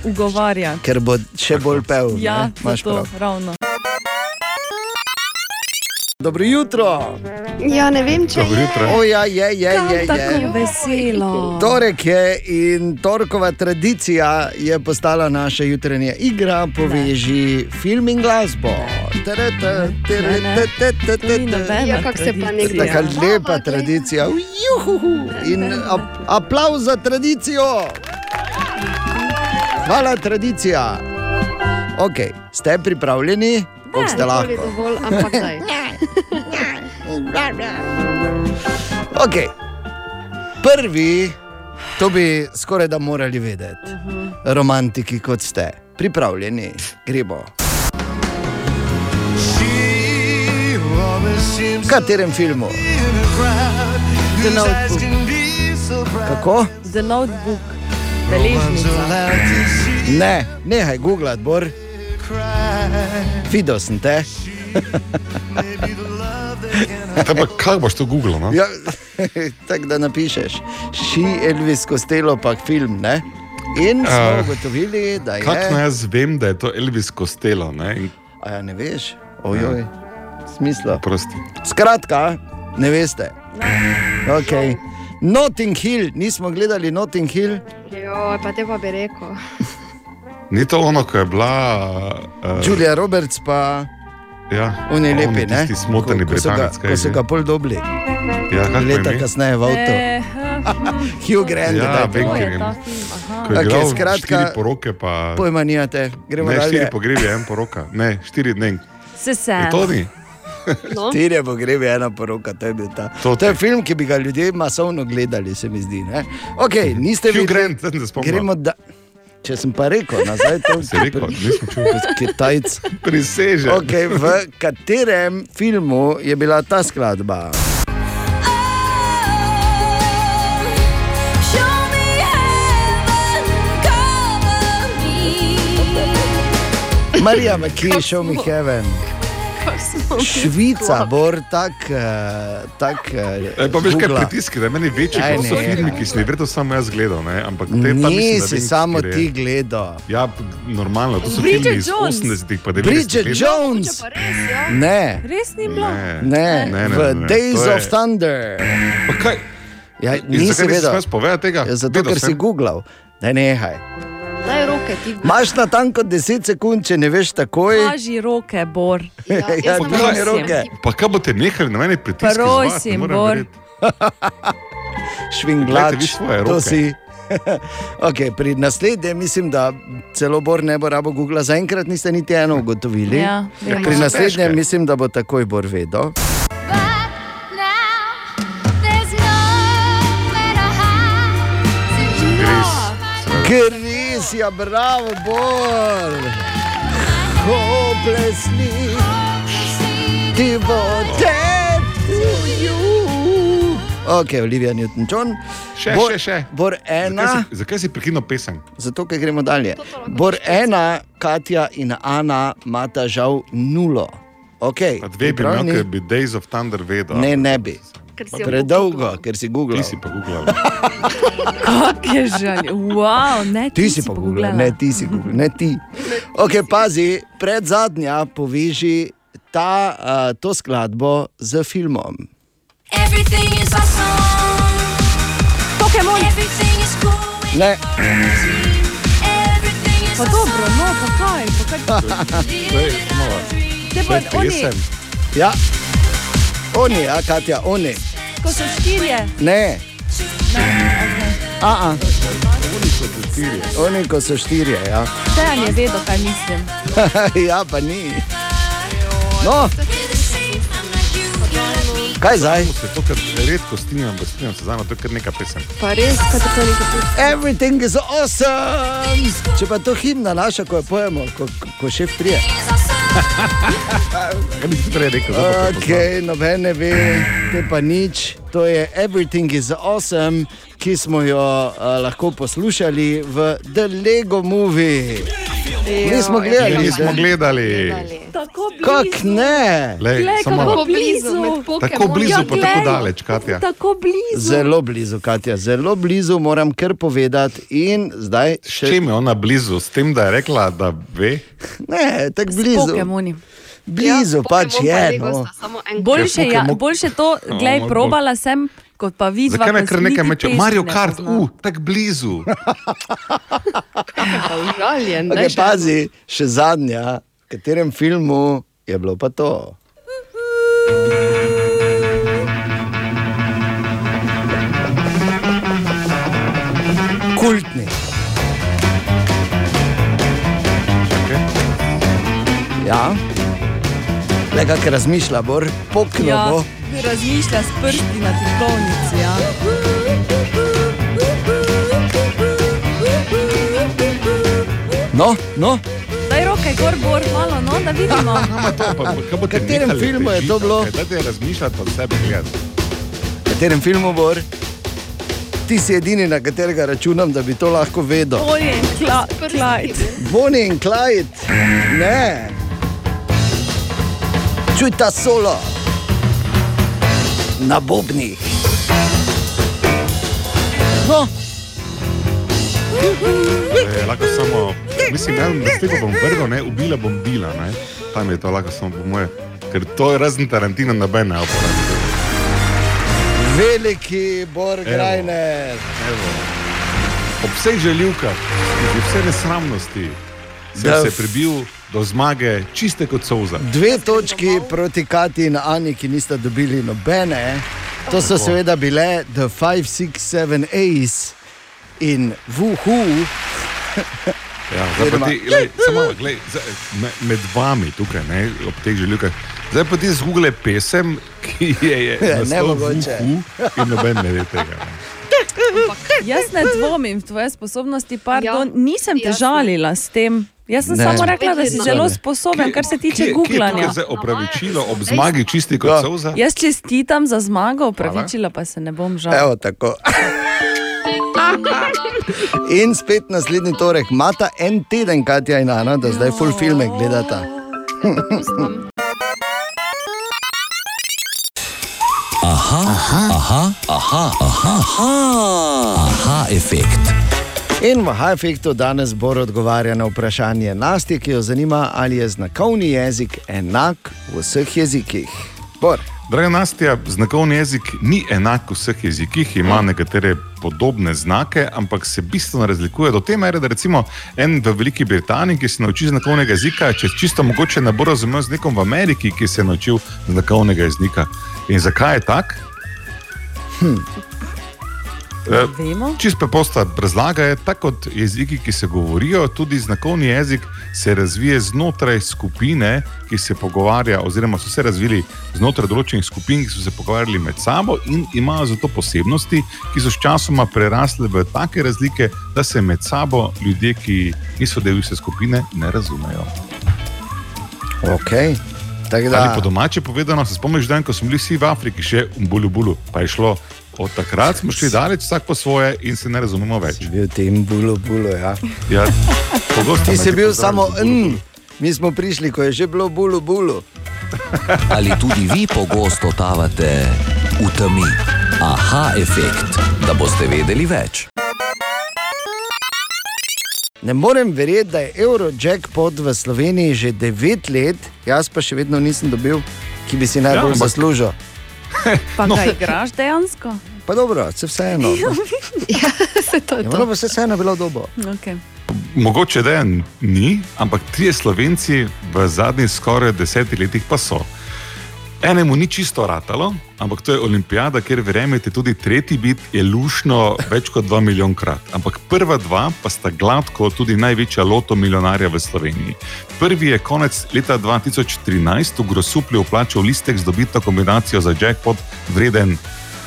ugovarjati. Ker bo še bolj pev. Ja? Imaš prav. ravno. Dobro jutro. Ja, ne vem, če Dobro jutro. O, ja, je, je, Kam je, tako je. veselo. Torek je in torkova tradicija je postala naša jutranja igra, poveži film in glasbo. Ja, kako se pa ne tradicija. Taka lepa tradicija. Juhuhu. In ap aplauz za tradicijo. Hvala, tradicija. Ok, ste pripravljeni? Kako ste lahko? Dovolj, ampak daj. Ok, prvi, to bi skoraj da morali vedeti, romantiki kot ste, pripravljeni, gremo. V katerem filmu? The Notebook. Kako? The Notebook. Beležnica. Ne, nehaj googlati, Bor. Videl sem te. Kaj pa, kaj boš to googlal? No? Ja, Tako da napišeš, ši Elvis Costello, pa film. Ne? In smo Eh, ugotovili, da je. Kako naj jaz vem, da je to Elvis Costello? Ne? In, A ja, ne veš, ojoj, smisla. prosti. Skratka, ne veste. Okay. Notting Hill, nismo gledali Notting Hill. Jo, pa te pa bi rekel. Ni to ono, ko je bila. Uh, Julia Roberts pa ja, oni lepi, ne? Tisti smotani Ko- ko so ga- Ko so ga pol dobili. Ja, Leta kasneje v avtu. Eh, Hugh Grant. Ja, Okej, igral skratka, štiri poroke, pa... Pojma nijate, gremo Ne, dalje. štiri pogrebi, en poroka. Ne, štiri dni. Se se. Je to ni? No. Štirje pogrebi, ena poroka, to je bil ta. To, to je film, ki bi ga ljudje masovno gledali, se mi zdi. Ne? Okay, niste Hugh videli- Grant, se spomnil. Gremo da. Če sem pa rekel, nazaj to Si rekel, nisem čul. Kitajc. Prisežem. Okay, v katerem filmu je bila ta skladba? Marija McKee, Show Me Heaven. Švica, bor tak, eh, tak. E, pa veš, kaj pritiski, da meni večji, kot so ne, filmi, ja. ki sem jih verjetno samo jaz gledal. Ne? Ampak te pa mislim, da Nisi vem, samo ti gledal. Ja, normalno, to so Bridget filmi iz Jones. 80-ih, pa 90-ih. Bridget let. Jones. Ne. Res ni bilo. Ne, Ne, ne, ne, v ne, ne, Days je- of Thunder. Pa kaj? Ja, nisi zakaj nisi vedel. smel povedati tega? Ja, zato, Vedel ker si sem. googlal. Da nehaj. Daj roke ti. Imaš na tanko 10 sekund, če ne veš takoj. Kaži roke, Bor. Ja, ja, Pa kaj- roke. Pa kaj boste nehali na meni pritiskati? Prosim, Bor. Švinglač, Glejte vi svoje to roke. si. okay, pri naslednjem mislim, da celo Bor ne bo rabo Google. Zaenkrat niste niti eno ugotovili. Ja, Ja, vemo. pri naslednjem mislim, da bo takoj Bor vedel. Gris, ja, bravo, Bor. Hopelessly devoted to you. Ok, Olivia Newton-John. Še, Bor, še, še. Bor ena. Zakaj si, zakaj si prekinil pesem? Zato, ker gremo dalje. Bor ena, Katja in Ana imata žal nulo. Okay, Pa dve bi imel, pripravljeni? ker bi Days of Thunder vedel. Ne, ne bi. Ker si Predolgo, ker si googlal. Ti si pa googlal. Kak je žal. Wow, ne, Ti si pa googlal, ne ti si googlal, ne ti. Ok, pazi, pred zadnja poveži ta, uh, to skladbo z filmom. Pokemon. Ne, Pa dobro, no, pa kaj, pa kaj. Te pa To je oni, pesem. ja, oni, ja, Katja, oni. ko so štirje. Ne, a, a. Štiri. Oni, ko so štirje, ja. Tejan je vedel, kaj mislim. ja, pa ni. No, kaj zdaj? Se to, kar redko strinjam, da strinjam se z vami, to je kar neka pesem. Pa res, kaj to nekaj tu. Everything is awesome. Če pa to himna naša, ko jo pojemo, ko, ko- šef prije. Kaj bi ti prej rekel? Ok, noben ne ve, te pa nič. To je Everything is awesome, ki smo jo uh, lahko poslušali v The Lego Movie. Nismo gledali, Nismo da- gledali. Tako blizu. Kak ne? Lej, Glej, samo kako blizu. Tako blizu, Ja, pa tako daleč, Katja. Tako blizu. Zelo blizu, Katja, zelo blizu, moram kar povedati. In zdaj S še čim je ona blizu? S tem, da je rekla, da ve? ne, tako blizu. Pokemoni. Blizu pač je. No. Boljše, ja, boljše to, glej, probala sem, kot pa vidva. Zakaj ne kar nekaj niti meče? pesmi Mario ne Kart, uh, tako blizu. Užaljen, Okay, pazi, še zadnja, v katerem filmu je bilo pa to. Kultni. Ja, le kak razmišlja, bor, pokno Ja, bo. Razmišlja s prsti na tipkovnici. Ja. No, no, Daj roke, gor, gor, malo, no, da vidimo. v katerem filmu je to bilo? Daj te razmišljati od sebe, gledaj. V katerem filmu bor? Ti si edini, na katerega računam, da bi to lahko vedel. Bonnie in Clyde. Bonnie in Clyde, ne. Čuj ta solo na bobnih. No, E, lahko samo, mislim, ja, da s tega bom vrgel, ne, ubila bom bila, ne. Tam je to lahko samo po moje. Ker to je razen Tarantina noben ne uporablja. veliki Bor Grajner. Ob vseh željivkah, ob vse nesramnosti, sem Da. se prebil do zmage čiste kot solza. Dve točki proti Kati in Ani, ki nista dobili nobene. To so seveda bile The 5, 6, 7 A's in Wuhu. Ja, ti, glej, samo, me, med vami tukaj, ne, ob teh željivkah. Zdaj pa ti zgoogle pesem, ki je, je Ja, naslov nemogoče. Vuhu in noben ne ve tega. Ne. Jaz ne dvomim v tvoje sposobnosti, pardon, ja, nisem te jasno. žalila s tem. Jaz sem Ne. samo rekla, da si zelo sposoben, kar se tiče je googlanja. zdaj opravičilo ob zmagi čisti kot solza? Jaz čestitam za zmago, upravičila pa se ne bom žal. Evo tako. In spet naslednji torek, imata en teden, Katja in Ana, da zdaj full filme gledata. Aha, aha, aha, aha, aha, aha, aha efekt. In v Hajfektu danes bo odgovarja na vprašanje Nasti, ki jo zanima, ali je znakovni jezik enak v vseh jezikih. Bor. Draga Nastja, znakovni jezik ni enak v vseh jezikih, ima nekatere podobne znake, ampak se bistveno razlikuje do te mere, da recimo en v Veliki Britaniji, ki se nauči znakovnega jezika, če čisto mogoče ne bo razumel z nekom v Ameriki, ki se je naučil znakovnega jezika. In zakaj je tak? Hm. Vemo. Čisto preprosta razlaga je, tako kot jeziki, ki se govorijo, tudi znakovni jezik se razvije znotraj skupine, ki se pogovarja, oziroma so se razvili znotraj določenih skupin, ki so se pogovarjali med sabo in imajo zato posebnosti, ki so sčasoma prerasle v take razlike, da se med sabo ljudje, ki niso del iste skupine, ne razumejo. Okay. Da. Ali po domače povedano, se spomniš, dan, ko smo bili vsi v Afriki, še v Bulu Bulu, pa je šlo. Od takrat smo šli daleč, vsak po svoje, in se ne razumemo več. Si bil tem bulu, bulu, ja. Ja, Ti si bil samo en, mi smo prišli, ko je že bilo bulu, bulu. Ali tudi vi pogosto totavate v temi? Aha efekt, da boste vedeli več. Ne morem verjeti, da je Eurojackpot v Sloveniji že 9 let, jaz pa še vedno nisem dobil, ki bi si najbolj ja, zaslužil. Pa no. ga igraš dejansko? Pa dobro, se vseeno. ja, se to Je bilo pa se vseeno bilo dobro. Okay. Mogoče da ni, ampak trije slovenci v zadnjih skoraj desetih letih pa so. Enemu ni čisto ratalo, ampak to je olimpijada, kjer verjamete, tudi tretji bit je lušno več kot 2 milijonkrat. Ampak prva dva pa sta gladko tudi največja loto milijonarja v Sloveniji. Prvi je konec leta 2013 v Grosuplju vplačal listek z dobito kombinacijo za jackpot vreden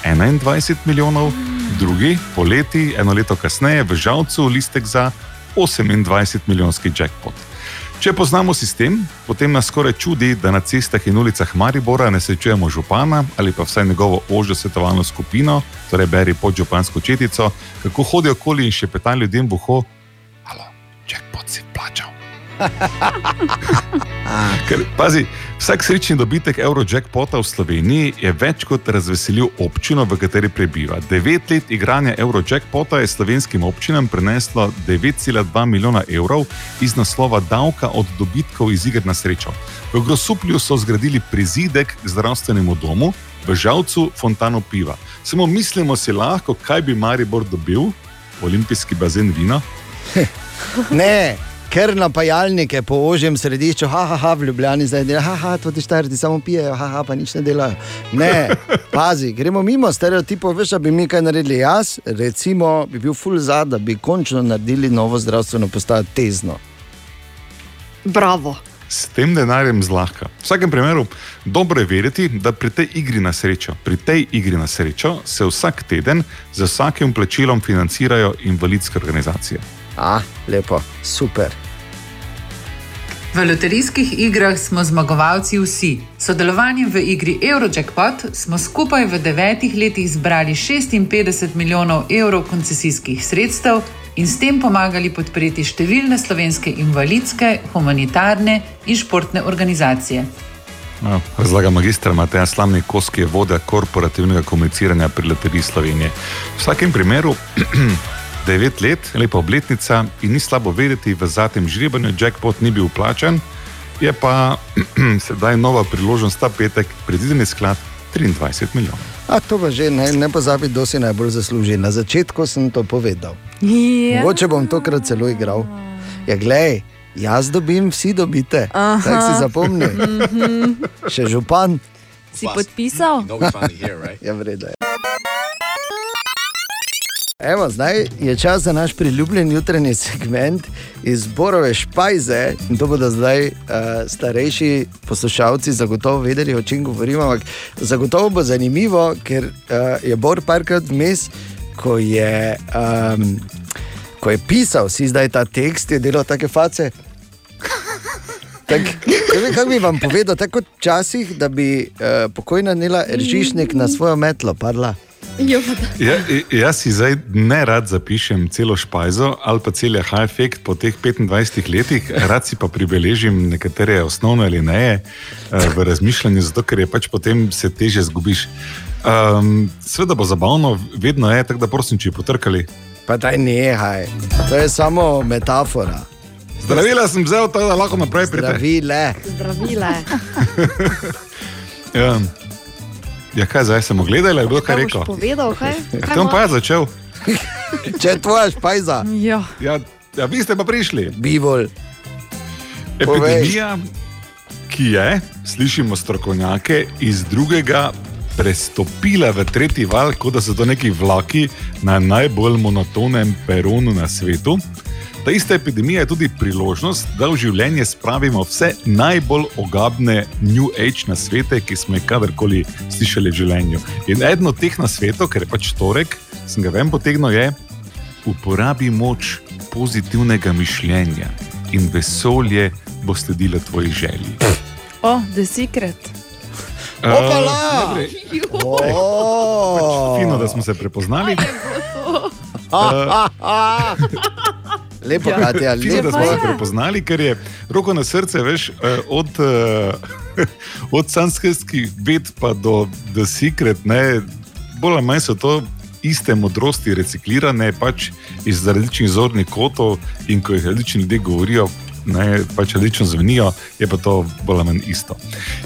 21 milijonov, drugi poleti, eno leto kasneje, v Žalcu listek za 28 milijonski jackpot. Če poznamo sistem, potem nas skoraj čudi, da na cestah in ulicah Maribora ne srečujemo župana ali pa vsaj njegovo ožjo svetovalno skupino, torej beri podžupansko četico, kako hodijo okoli in še peta ljudem v uho. Halo, jackpot si plačal. Ker, pazi, vsak srečni dobitek Eurojackpota v Sloveniji je več kot razveselil občino, v kateri prebiva. Devet let igranja Eurojackpota je slovenskim občinam prineslo 9,2 milijona evrov iz naslova davka od dobitkov iz iger na srečo. V Grosuplju so zgradili prizidek k zdravstvenemu domu, v Žalcu fontano piva. Samo mislimo si lahko, kaj bi Maribor dobil, olimpijski bazen vina. Ne, ker napajalnike po ožjem središču, haha, ha, v Ljubljani zdaj delajo, haha, to ti štarti samo pijejo, haha, pa nič ne delajo. Ne, pazi, gremo mimo stereotipov, veš, da bi mi kaj naredili. Jaz, recimo, bi bil full za, da bi končno naredili novo zdravstveno postajo tezno. Bravo. S tem denarjem zlahka. V vsakem primeru, dobro je vedeti, da pri tej igri na srečo, pri tej igri na srečo se vsak teden z vsakim plačilom financirajo invalidske organizacije. A, lepo, super. V loterijskih igrah smo zmagovalci vsi. Sodelovanjem v igri Eurojackpot smo skupaj v devetih letih zbrali 56 milijonov evrov koncesijskih sredstev in s tem pomagali podpreti številne slovenske invalidske, humanitarne in športne organizacije. No, razlaga magistra Mateja Slamni Kos, ki je vodja korporativnega komuniciranja pri Loteriji Slovenije. V vsakem primeru, devet let, lepa obletnica in ni slabo vedeti, v zadnjem žrebanju jackpot ni bil plačan, je pa sedaj nova priložnost ta petek, predvideni sklad 23 milijonov. A to pa že ne, ne pozabi, kdo si najbolj zasluži. Na začetku sem to povedal. Ja. Mogoče bom tokrat celo igral. Ja, glej, jaz dobim, vsi dobite. Aha. Tako si zapomni. Mhm. Še župan. Si podpisal? Ja, vredno je. Evo, zdaj je čas za naš priljubljen jutranji segment iz Borove Špajze. In to bodo zdaj uh, starejši poslušalci zagotovo vedeli, o čem govorimo. Ampak zagotovo bo zanimivo, ker uh, je Bor parkrat vmes, ko je, um, ko je pisal si zdaj ta tekst, je delal take face. Tak, kako bi vam povedal, tako včasih, da bi uh, pokojna Nela Ržišnik na svojo metlo padla. Ja, Ja, jaz si zdaj ne rad zapišem celo špajzo ali pa cel H-efekt po teh 25 letih, rad si pa pribeležim nekatere osnovne alineje eh, v razmišljanju, zato ker je pač potem se teže zgubiš. Um, Sveda bo zabavno, vedno je, tako da prosim, če potrkali. Pa daj nehaj, to je samo metafora. Zdravila sem vzel, tako da lahko naprej pridem. Zdravile. Zdravile. Ja. ja, kaj zdaj sem ogledal, je kdo kaj Kaj rekel? povedal, kaj? Kaj Kam bo? pa je začel? Če je tvoja špajza. Ja. Ja, ja, vi ste pa prišli. Bivol. Epidemija, ki je, slišimo strokovnjake, iz drugega prestopila v tretji val, kot da so to neki vlaki na najbolj monotonem peronu na svetu. Ta ista epidemija je tudi priložnost, da v življenje spravimo vse najbolj ogabne New Age na svete, ki smo jih kadarkoli slišali v življenju. In eden od teh na svetu, ker je pač torek, sem ga ven potegnil, je uporabi moč pozitivnega mišljenja in vesolje bo sledilo tvoji želji. O, oh, The Secret. Opala! najprej- Oh. Fino, da smo se prepoznali. Lepo, Ja, Katja, fino, da lepo. smo se prepoznali, ker je roko na srce, veš, eh, od, eh, od sanskritskih ved pa do The Secret, ne, bolj ali manj so to iste modrosti reciklirane, pač iz različnih zornih kotov in ko jih različni ljudje govorijo. Ne, pač različno zvenijo, je pa to bolj ali manj isto.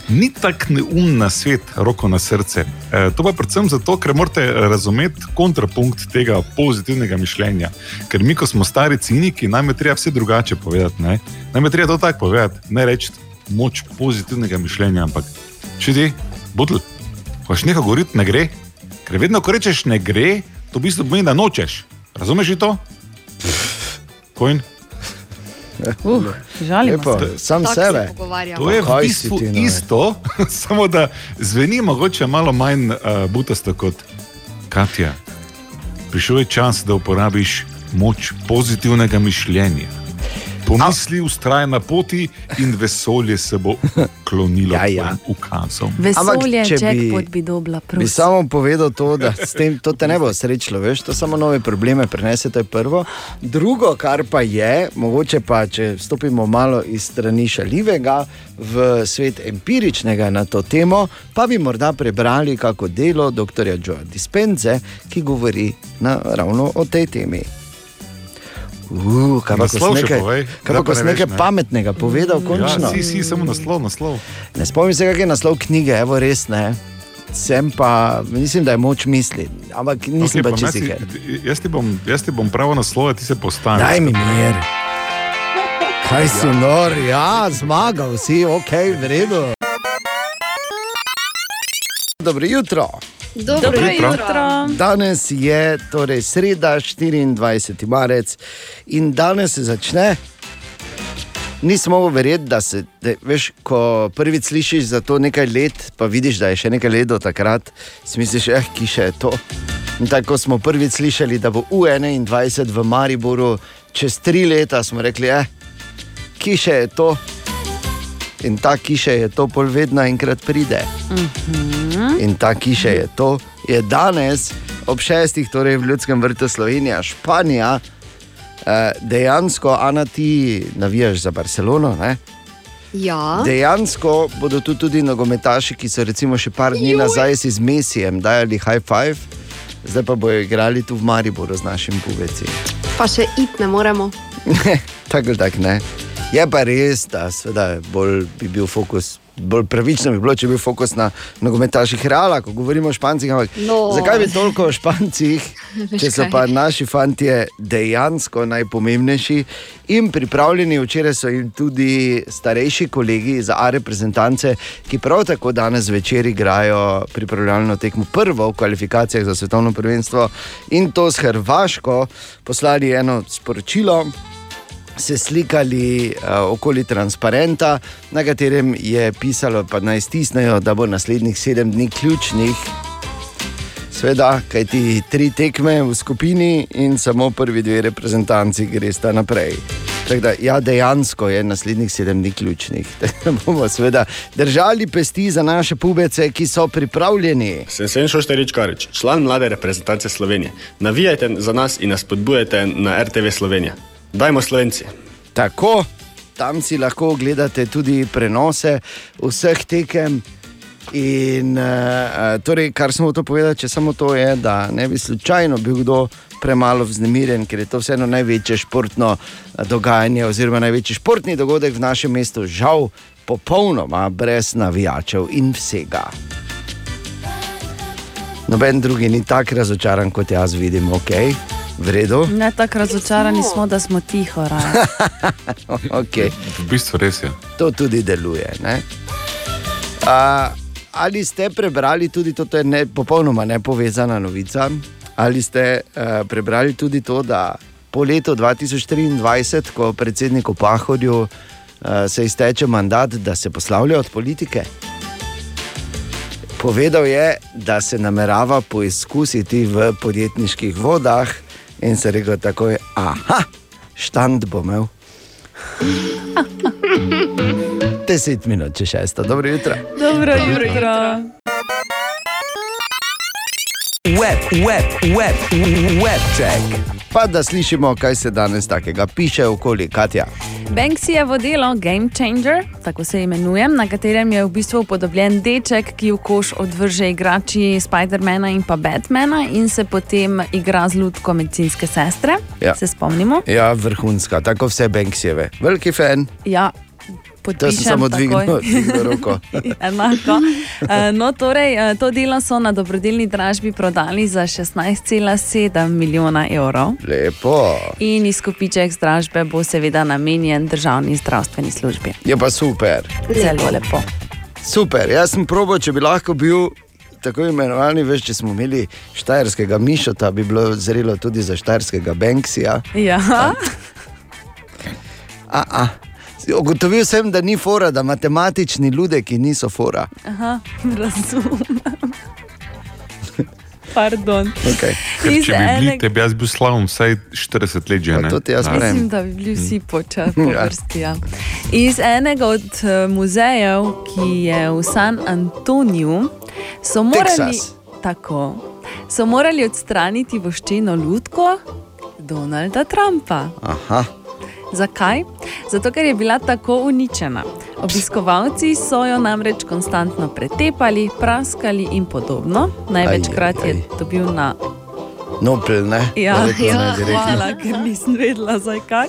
Ni tako neumen svet, roko na srce. E, to pa predvsem zato, ker morate razumeti kontrapunkt tega pozitivnega mišljenja. Ker mi, ko smo stari ciniki, nam je treba vse drugače povedati. Ne? Nam je treba to tako povedati, ne reči moč pozitivnega mišljenja, ampak če ti, butl, hoš nekaj govoriti, ne gre. Ker vedno, ko rečeš ne gre, to v bistvu pomeni, da nočeš. Razumeš to? Kojn? Uh, žalimo Lepo, se. sam Tako sebe. se. To je v bistvu ti, isto, samo da zveni mogoče malo manj uh, butasto kot Katja. Prišel je čas, da uporabiš moč pozitivnega mišljenja. Pomisli, ustraj na poti in vesolje se bo klonilo Ja, ja, ja. ja. ukazom. Vesolje, če bi- jackpot bi dobila, Bi prosim. samo povedal to, da s tem, to te ne bo srečilo, veš, to samo nove probleme prenese, to je prvo. Drugo, kar pa je, mogoče pa, če stopimo malo iz strani šalivega v svet empiričnega na to temo, pa bi morda prebrali kako delo dr. Joa Dispenze, ki govori na, ravno o tej temi. Uh, kaj pa, Naslov nekaj, povej, kaj pa, si nekaj ne. pametnega povedal, končno. Ja, si, si, samo naslov, naslov. Ne spomnim se, kak je naslov knjige, evo res ne. Sem pa, mislim, da je moč misli, ampak nisem okay, pa jaz sicer. Jaz ti bom, jaz ti bom pravo naslov, ti se postaviš. Daj mi mir. Kaj si nor, ja, zmagal si, ok, v redu. Dobro jutro. Dobro Dobro jutro. jutro. Danes je torej sreda, 24. marec in danes se začne. Nisem mogel verjeti, da se, da, veš, ko prvič slišiš za to nekaj let, pa vidiš, da je še nekaj let do takrat, si misliš, eh, ki še je to. In tako smo prvič slišali, da bo U21 v Mariboru čez tri leta, smo rekli, eh, ki še je to. In ta kiša je to, pol vedno enkrat pride. In ta kiša je to, je danes ob šestih, torej v Ljudskem vrtu Slovenija, Španija. Eh, dejansko, Ana, ti navijaš za Barcelono. Ne? Ja. Dejansko bodo tu tudi nogometaši, ki so recimo še par dni Juj. nazaj si z Mesijem dajali high five, zdaj pa bojo igrali tu v Mariboru z našim pubeci. Pa še it ne moremo. tako ali tako ne. Je pa res, da seveda bolj bi bil fokus bolj pravično bi bilo, če bi bil fokus na nogometaših Reala, ko govorimo o Špancih. Ampak No. zakaj bi toliko o Špancih, če so pa naši fantje dejansko najpomembnejši in pripravljeni? Včeraj so jim tudi starejši kolegi za A reprezentance, ki prav tako danes zvečer igrajo pripravljalno tekmo prvo v kvalifikacijah za svetovno prvenstvo in to s Hrvaško poslali eno sporočilo se slikali uh, okoli transparenta, na katerem je pisalo, da naj stisnejo, da bo naslednjih sedem dni ključnih. Sveda, kaj ti tri tekme v skupini in samo prvi dve reprezentanci gresta naprej. Tako da, ja, dejansko je naslednjih sedem dni ključnih. Tako bomo seveda držali pesti za naše pubece, ki so pripravljeni. Sem Sen Šošterič Karič, član mlade reprezentance Slovenije. Navijajte za nas in nas spodbujajte na RTV Slovenija. Dajmo Slovenci. Tako, tam si lahko ogledate tudi prenose vseh tekem. In uh, torej, kar smo to povedali, če samo to je, da ne bi slučajno bil kdo premalo vznemirjen, ker je to vseeno največje športno eh, dogajanje, oziroma največji športni dogodek v našem mestu, žal, popolnoma brez navijačev in vsega. Noben drugi ni tako razočaran kot jaz, vidim, ok, v redu. Ne tako razočarani smo, da smo tiho. okay. V bistvu res je. To tudi deluje. ne. A, ali ste prebrali tudi to, to je ne, popolnoma nepovezana novica? Ali ste uh, prebrali tudi to, da po letu 2023, ko predsedniku Pahorju uh, se izteče mandat, da se poslavlja od politike? Povedal je, da se namerava poizkusiti v podjetniških vodah in se rekel takoj, aha, štand bo imel. Deset minut, če šesto, dobro jutro. Dobro jutro. Web, web, web, web check. Pa da slišimo, kaj se danes takega piše okoli Katja. Banksyjevo delo Game Changer, tako se imenuje, na katerem je v bistvu upodobljen deček, ki v koš odvrže igrači Spidermana in pa Batmana in se potem igra z lutko medicinske sestre. Ja. Se spomnimo? Ja, vrhunska, tako vse Banksjeve. Veliki fan. Ja. To sem Podpišem samo dvignil, dvignil roko. Enako. Eh, No, torej, eh, to delo so na dobrodelni dražbi prodali za 16,7 milijona evrov. Lepo. In izkupiček z dražbe bo seveda namenjen državni zdravstveni službi. Je pa super. Zelo lepo. Super, jaz sem probo, če bi lahko bil. Tako imenovani, veš, če smo imeli štajerskega mišota, bi bilo zrelo tudi za štajerskega Banksija. Ja. A, a. Ugotovil sem, da ni fora, da matematični ljudeki niso fora. Aha, razumem. Pardon. Okay. Ker če bi bili, enega- te bi jaz bil slavim vsaj 40 let že. To ti jaz Ja. pravim. Mislim, da bi bili vsi počasi po Ja. vrsti. Ja. Iz enega od eh, muzejev, ki je v San Antoniju, so morali, tako, so morali odstraniti voščeno lutko Donalda Trumpa. Aha. Zakaj? Zato, ker je bila tako uničena. Obiskovalci so jo namreč konstantno pretepali, praskali in podobno. Največkrat Aj, aj, je dobil na Nopel, ne? Ja, Verjetno ja, ne direktno. hvala, ker nisem vedela, zakaj.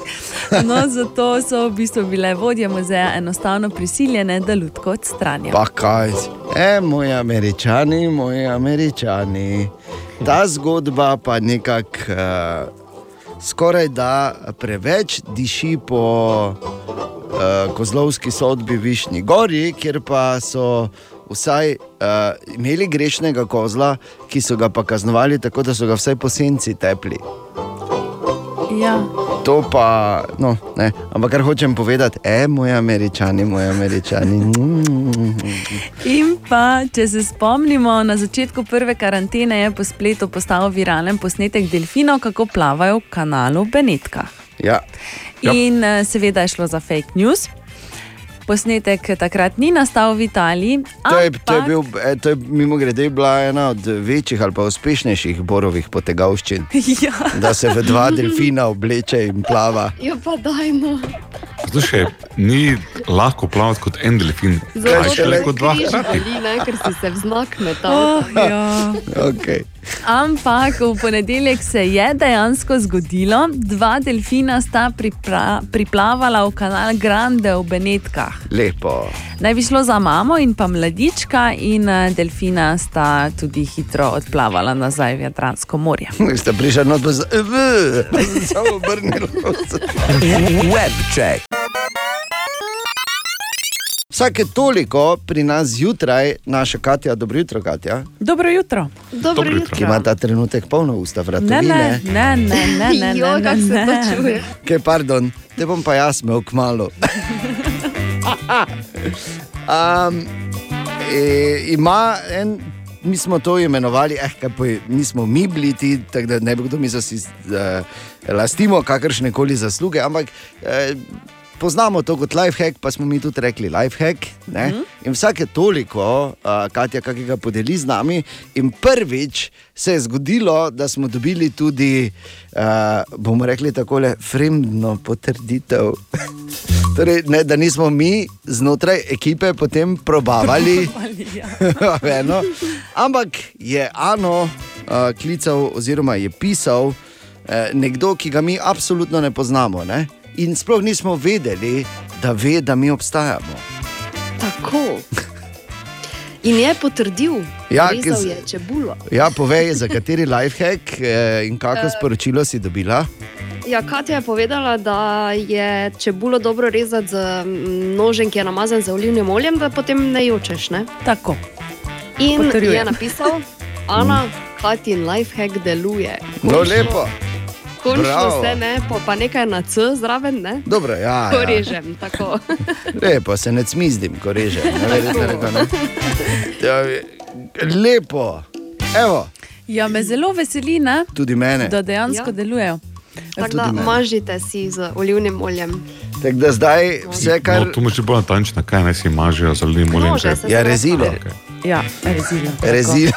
No, zato so v bistvu bile vodje muzeja enostavno prisiljene, da lutko odstranijo. Pa kaj, e, moji američani, moji američani. Ta zgodba pa nekako uh, skoraj da preveč diši po uh, kozlovski sodbi Višnji Gori, kjer pa so vsaj uh, imeli grešnega kozla, ki so ga pa kaznovali tako, da so ga vsaj po senci tepli. Ja. To pa, no, ne. Ampak kar hočem povedati, e, moji američani, moji američani. In pa, če se spomnimo, na začetku prve karantene je po spletu postal viralen posnetek delfinov, kako plavajo v kanalu Benetka. Ja. In eh, seveda je šlo za fake news. Posnetek takrat ni nastal v Italiji, To je, to, je ampak bil, eh, to je mimo grede bila ena od večjih ali pa uspešnejših borovih potegavščin. ja. Da se v dva delfina obleče in plava. Ja, pa dajmo. Slušaj, ni lahko plavati kot en delfin, kaj šele kot dva hkrati. Ali ne, ker si se v znak metal. Oh, ja. Okay. Ampak v ponedeljek se je dejansko zgodilo, dva delfina sta pripra, priplavala v kanal Grande v Benetkah. Lepo. Naj bi šlo za mamo in pa mladička, in eh, delfina sta tudi hitro odplavala nazaj v Jadransko morje. Ste prišli not bez. Samo obrnili. Webček. Vsake toliko pri nas zjutraj, naša Katja, dobro jutro, Katja. Dobro jutro. Dobro jutro. Ki ima ta trenutek polno usta, Ne, vratovine. ne, ne, ne, ne, ne, Jo, ne, kako se ne, to ne. čuje. Kaj, pardon, te bom pa jaz imel k malu. um, e, ima en, mi smo to imenovali, eh, kaj pa nismo mi bili ti, tako da ne bi kdo mislil, da si uh, lastimo kakršne koli zasluge, ampak eh, poznamo to kot lifehack, pa smo mi tudi rekli lifehack. Mm -hmm. In vsake toliko, uh, Katja, kakega podeli z nami. In prvič se je zgodilo, da smo dobili tudi, uh, bomo rekli tako, fremdno potrditev. Torej, ne, da nismo mi znotraj ekipe potem probavali, eno, ampak je Ano uh, klical oziroma je pisal uh, nekdo, ki ga mi absolutno ne poznamo. Ne? In sploh nismo vedeli, da ve, da mi obstajamo. Tako. In je potrdil, Ja, da ki z- je čebulo. Ja, povej, za kateri lifehack eh, in kako Eh. sporočilo si dobila. Ja, Katja je povedala, da je čebulo dobro rezati z mm, nožem, ki je namazan z olivnim oljem, da potem ne jočeš. Ne? Tako. In Potrjujem. je napisal, Ana, Katjin lifehack deluje. No, lepo. Končno se ne, pa, pa nekaj na C zraven, ne? Dobro, ja, Ko ja. režem, tako. Lepo se ne cmizdim, ko režem. Ne, verjetno rekel, ne. Ja, lepo. Evo, Ja, me zelo veseli, ne, tudi mene. da dejansko Ja. delujejo. Tako da mažite si z olivnim oljem. Tako da zdaj vse, kar. No, tu moče bolj natančno, kaj naj si mažejo z olivnim oljem. Ja, rezilo. Ja, rezilo. Rezilo.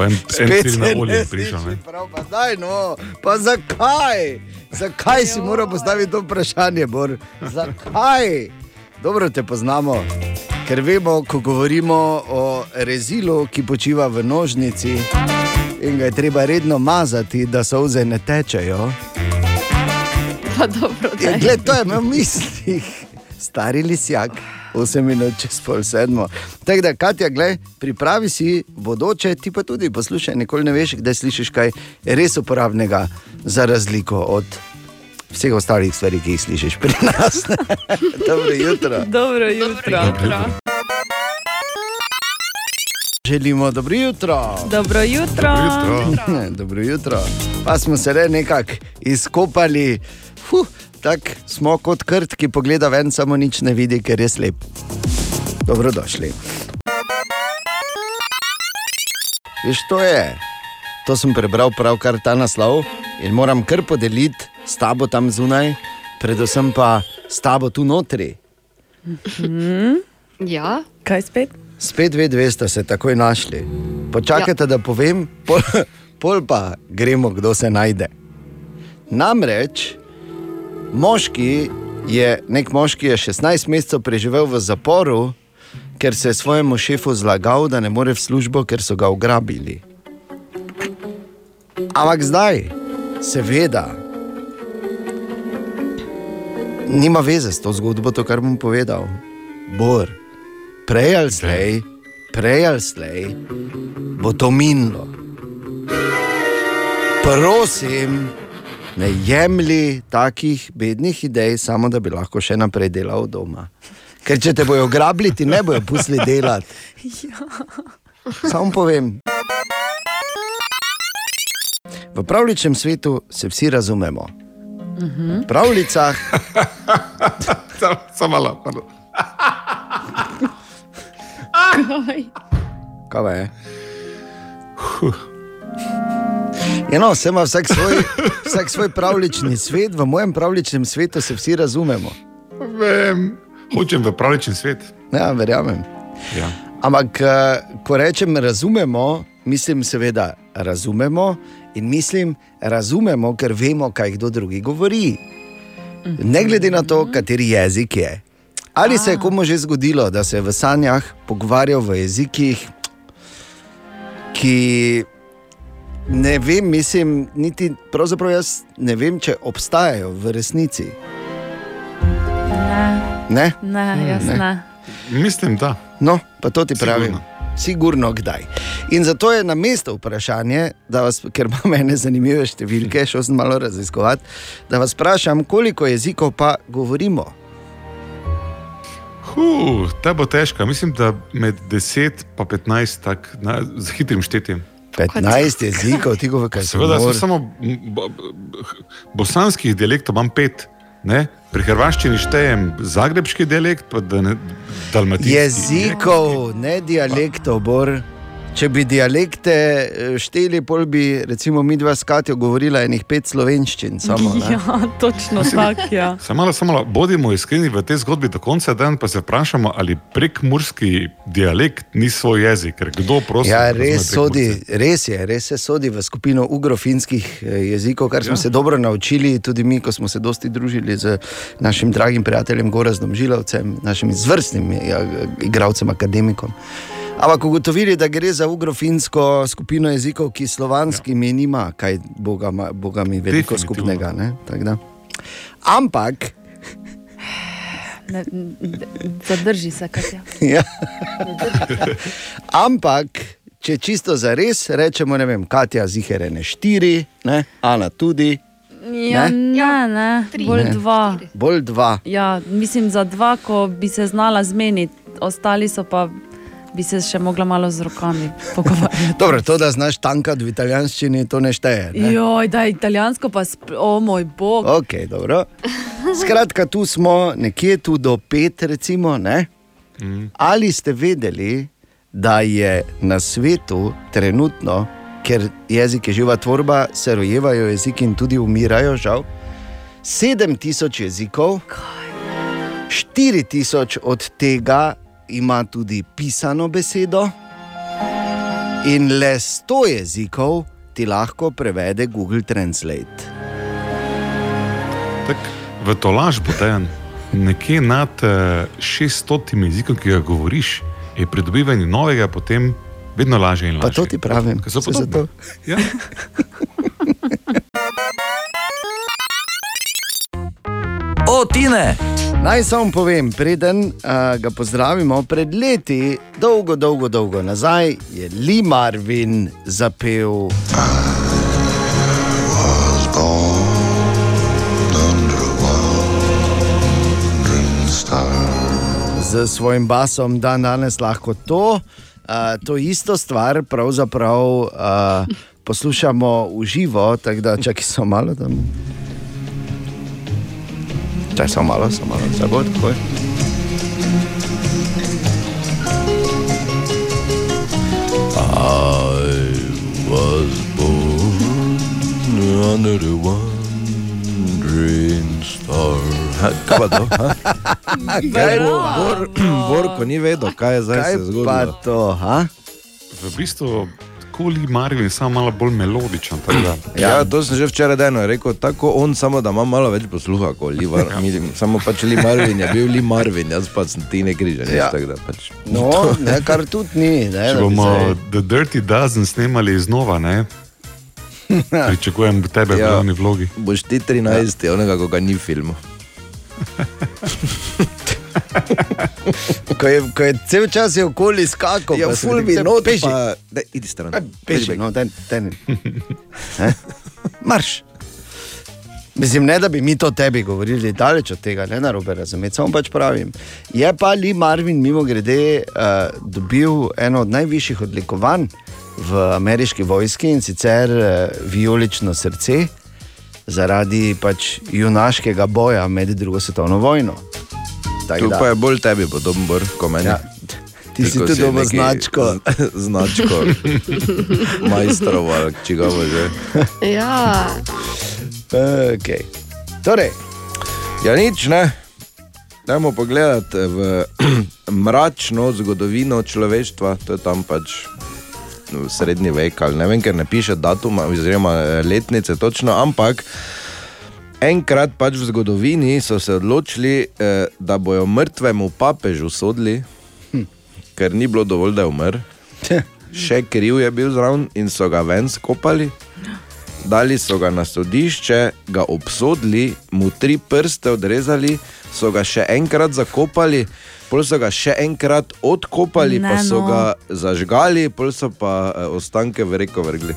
En Spet se na olje prišel. prav, pa daj, no, pa zakaj? Zakaj si moral postaviti to vprašanje, Bor? Zakaj? Dobro te poznamo, ker vemo, ko govorimo o rezilu, ki počiva v nožnici in ga je treba redno mazati, da solze ne tečejo. Pa dobro, Ja, da gled, to je v mislih, stari lisjak, 8 minut čez pol sedmo. Tako da, Katja, gled, pripravi si bodoče, ti pa tudi poslušaj, nikoli ne veš, kdaj slišiš kaj res uporabnega, za razliko od vseh ostalih stvari, ki jih slišiš pri nas. Dobro jutro. Dobro jutro. Želimo dobro jutro. Dobro jutro. Ne, Dobro jutro. Pa smo se le nekako izkopali, huh, tako smo kot krt, ki pogleda ven, samo nič ne vidi, ker je slep. Dobrodošli. Veš, to je. To sem prebral pravkar ta naslov in moram kar podeliti s tabo tam zunaj, predvsem pa s tabo tu notri. Ja, Kaj spet? Spet ve, dve sta se takoj našli. Počakajte, ja. da povem, pol, pol pa gremo, kdo se najde. Namreč, moški je, nek moški je 16 mesecev preživel v zaporu, ker se je svojemu šefu zlagal, da ne more v službo, ker so ga ugrabili. Ampak zdaj, seveda, nima veze s to zgodbo, to, kar bom povedal. Bor, prej ali slej, prej ali slej, bo to minilo. Prosim, ne jemlji takih bednih idej, samo da bi lahko še naprej delal doma. Ker če te bojo grabili, ti ne bojo pustili delati. Samo povem. V pravličnem svetu se vsi razumemo. V pravljicah Samo malo. Kaj je? Ja, no, vse ima vsak svoj, vsak svoj pravlični svet, v mojem pravličnem svetu se vsi razumemo. Vem, hočem v pravičen svet. Ja, verjamem. Ja. Ampak, eh, ko rečem razumemo, mislim seveda razumemo in mislim razumemo, ker vemo, kaj kdo drugi govori. Ne glede na to, kateri jezik je. Ali se je komu že zgodilo, da se je v sanjah pogovarjal v jezikih, ki Ne vem, mislim, niti pravzaprav jaz ne vem, če obstajajo v resnici. Ne, Ne? ne jaz ne. Mislim, da. No, pa to ti pravim. Sigurno kdaj. In zato je na mestu vprašanje, da vas, ker ima mene zanimive številke, šel sem malo raziskovati, da vas vprašam, koliko jezikov pa govorimo. Huh, ta bo težka. Mislim, da med 10 in 15, tak, na, z hitrim štetjem. 15 jezikov, ti govoriš, kaj se Seveda, sem samo bosanskih dialektov imam pet. Ne? Pri hrvaščini štejem zagrebški dialekt, pa da ne dalmatinski. Jezikov, ne dialektov, bor. Če bi dialekte eh, šteli, pol bi recimo mi dva s Katijo govorila enih pet slovenščin. Samo, ne. ja, točno tako. Ja. Samo samo bodimo iskreni v tej zgodbi do konca dan, pa se vprašamo, ali prekmurski dialekt ni svoj jezik, ker kdo prosi. Ja, res, sodi, res je, res se sodi v skupino ugrofinskih eh, jezikov, kar smo Ja. se dobro naučili, tudi mi, ko smo se dosti družili z našim dragim prijateljem Gorazdom Žilavcem, našim izvrstnim ja, igralcem, akademikom. Ampak ugotovili, da gre za ugrofinsko skupino jezikov, ki slovanskimi ja. nima, kaj boga, boga mi veliko Definitivno. skupnega. ne. Ampak, Ne, zadrži se, Katja. ja. Ampak, če čisto za res rečemo, ne vem, Katja ziherene štiri, ne? Ana tudi, Ja, ne, ne, bolj Ne. dva. bolj dva. Ja, mislim za dva, ko bi se znala zmeniti, ostali so pa bi se še mogla malo z rokami pogovarjati. Dobro, to, da znaš tankati v italijanščini, to ne šteje. Ne? Joj, da je italijansko pa, sp- o moj bog. Ok, dobro. Skratka, tu smo nekje tu do pet, recimo. Ne? Ali ste vedeli, da je na svetu trenutno, ker jezik je živa tvorba, se rojevajo jeziki in tudi umirajo, žal, 7000 jezikov, 4000 od tega ima tudi pisano besedo, in le 100 jezikov ti lahko prevede Google Translate. Tak, v to laž bo dejan. Nekje nad uh, 600 jezikom, ki ga govoriš, je pridobivanje novega potem vedno lažje in lažje. Pa to ti pravim, so saj podobne. Ja. O, Tine! Naj samo povem, preden uh, ga pozdravimo, pred leti, dolgo, dolgo, dolgo nazaj, je Lee Marvin zapel. Z svojim basom dan danes lahko to, uh, to isto stvar pravzaprav uh, poslušamo v živo, tako da čakaj so malo tam. Čakaj samo malo, samo malo, zdaj bo tako. I was born under the wandering star. Ha, Kaj pa to? ha? Kaj bo, Bor, Borko ni vedel, kaj je zdaj Kaj se zgodilo. pa to, ha? V bistvu, koli Marvin samo malo bolj melodičen. tako da- Ja, to sem že včeraj dejno rekel, tako on, samo da ima malo več posluha kot Livar. Ja. Samo pač Li Marvin je bil Li Marvin, jaz pa sem ti ne križan. Ja. Ja. Pač, No, ne, kar tudi ni. Ne, Če da bomo The Dirty Dozen snemali znova, ne? pričakujem tebe v Ja. glavni vlogi. boš ti 13, ja. onega, ko ga ni filmu. Ko je, ko je cel čas je okoli skakal, Ja, ful rekel, not, peži. pa- Daj, idi stran. Peži, no, ten, ten. Eh? Marš. Mislim, ne da bi mi to tebi govorili, daleč od tega, ne na robe razumeti, samo pač pravim. Je pa Lee Marvin, mimo grede, uh, dobil eno od najvišjih odlikovanj v ameriški vojski in sicer uh, vijolično srce zaradi pač junaškega boja med drugo svetovno vojno. Tu pa je bolj tebi podoben, Bor, kot meni. Ja, ti si tudi dobil neki značko. Značko, majstrov ali čigavo že. Ja, Okay. Torej, Ja, nič ne. Dajmo pogledati v mračno zgodovino človeštva, to je tam pač v srednji vek ali ne vem, ker ne piše datuma oziroma eh, letnice točno, ampak enkrat pač v zgodovini so se odločili, eh, da bojo mrtvemu papežu sodili, ker ni bilo dovolj, da je umrl. še kriv je bil zraven in so ga ven skopali. Dali so ga na sodišče, ga obsodili, mu tri prste odrezali, so ga še enkrat zakopali, pol so ga še enkrat odkopali, pa Ne, so no. ga zažgali, pol so pa eh, ostanke v reko vrgli.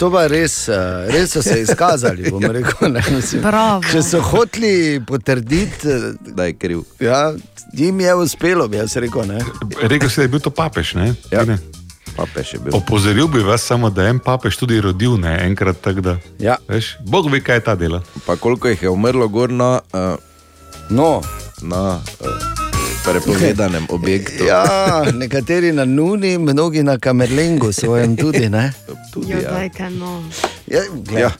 To pa res, eh, res so se izkazali. bom Rekel, ne. Bravo. Če so hoteli potrditi, da je kriv. Ja, jim je uspelo, bi jaz rekel. Ne. Rekel si, da je bil to papež. Ne? Ja. Tine? Papež je bil. Opozoril bi vas samo, da je en papež tudi rodil, ne enkrat tako da. Ja. Veš, Bog ve, kaj je ta dela. Pa koliko jih je umrlo gor na, uh, no. na uh, prepovedanem objektu. Ja, nekateri na Nuni, mnogi na Kamerlingu, svojem tudi. Ne? tudi Jo, dajte, no. Ja, glej, Ja.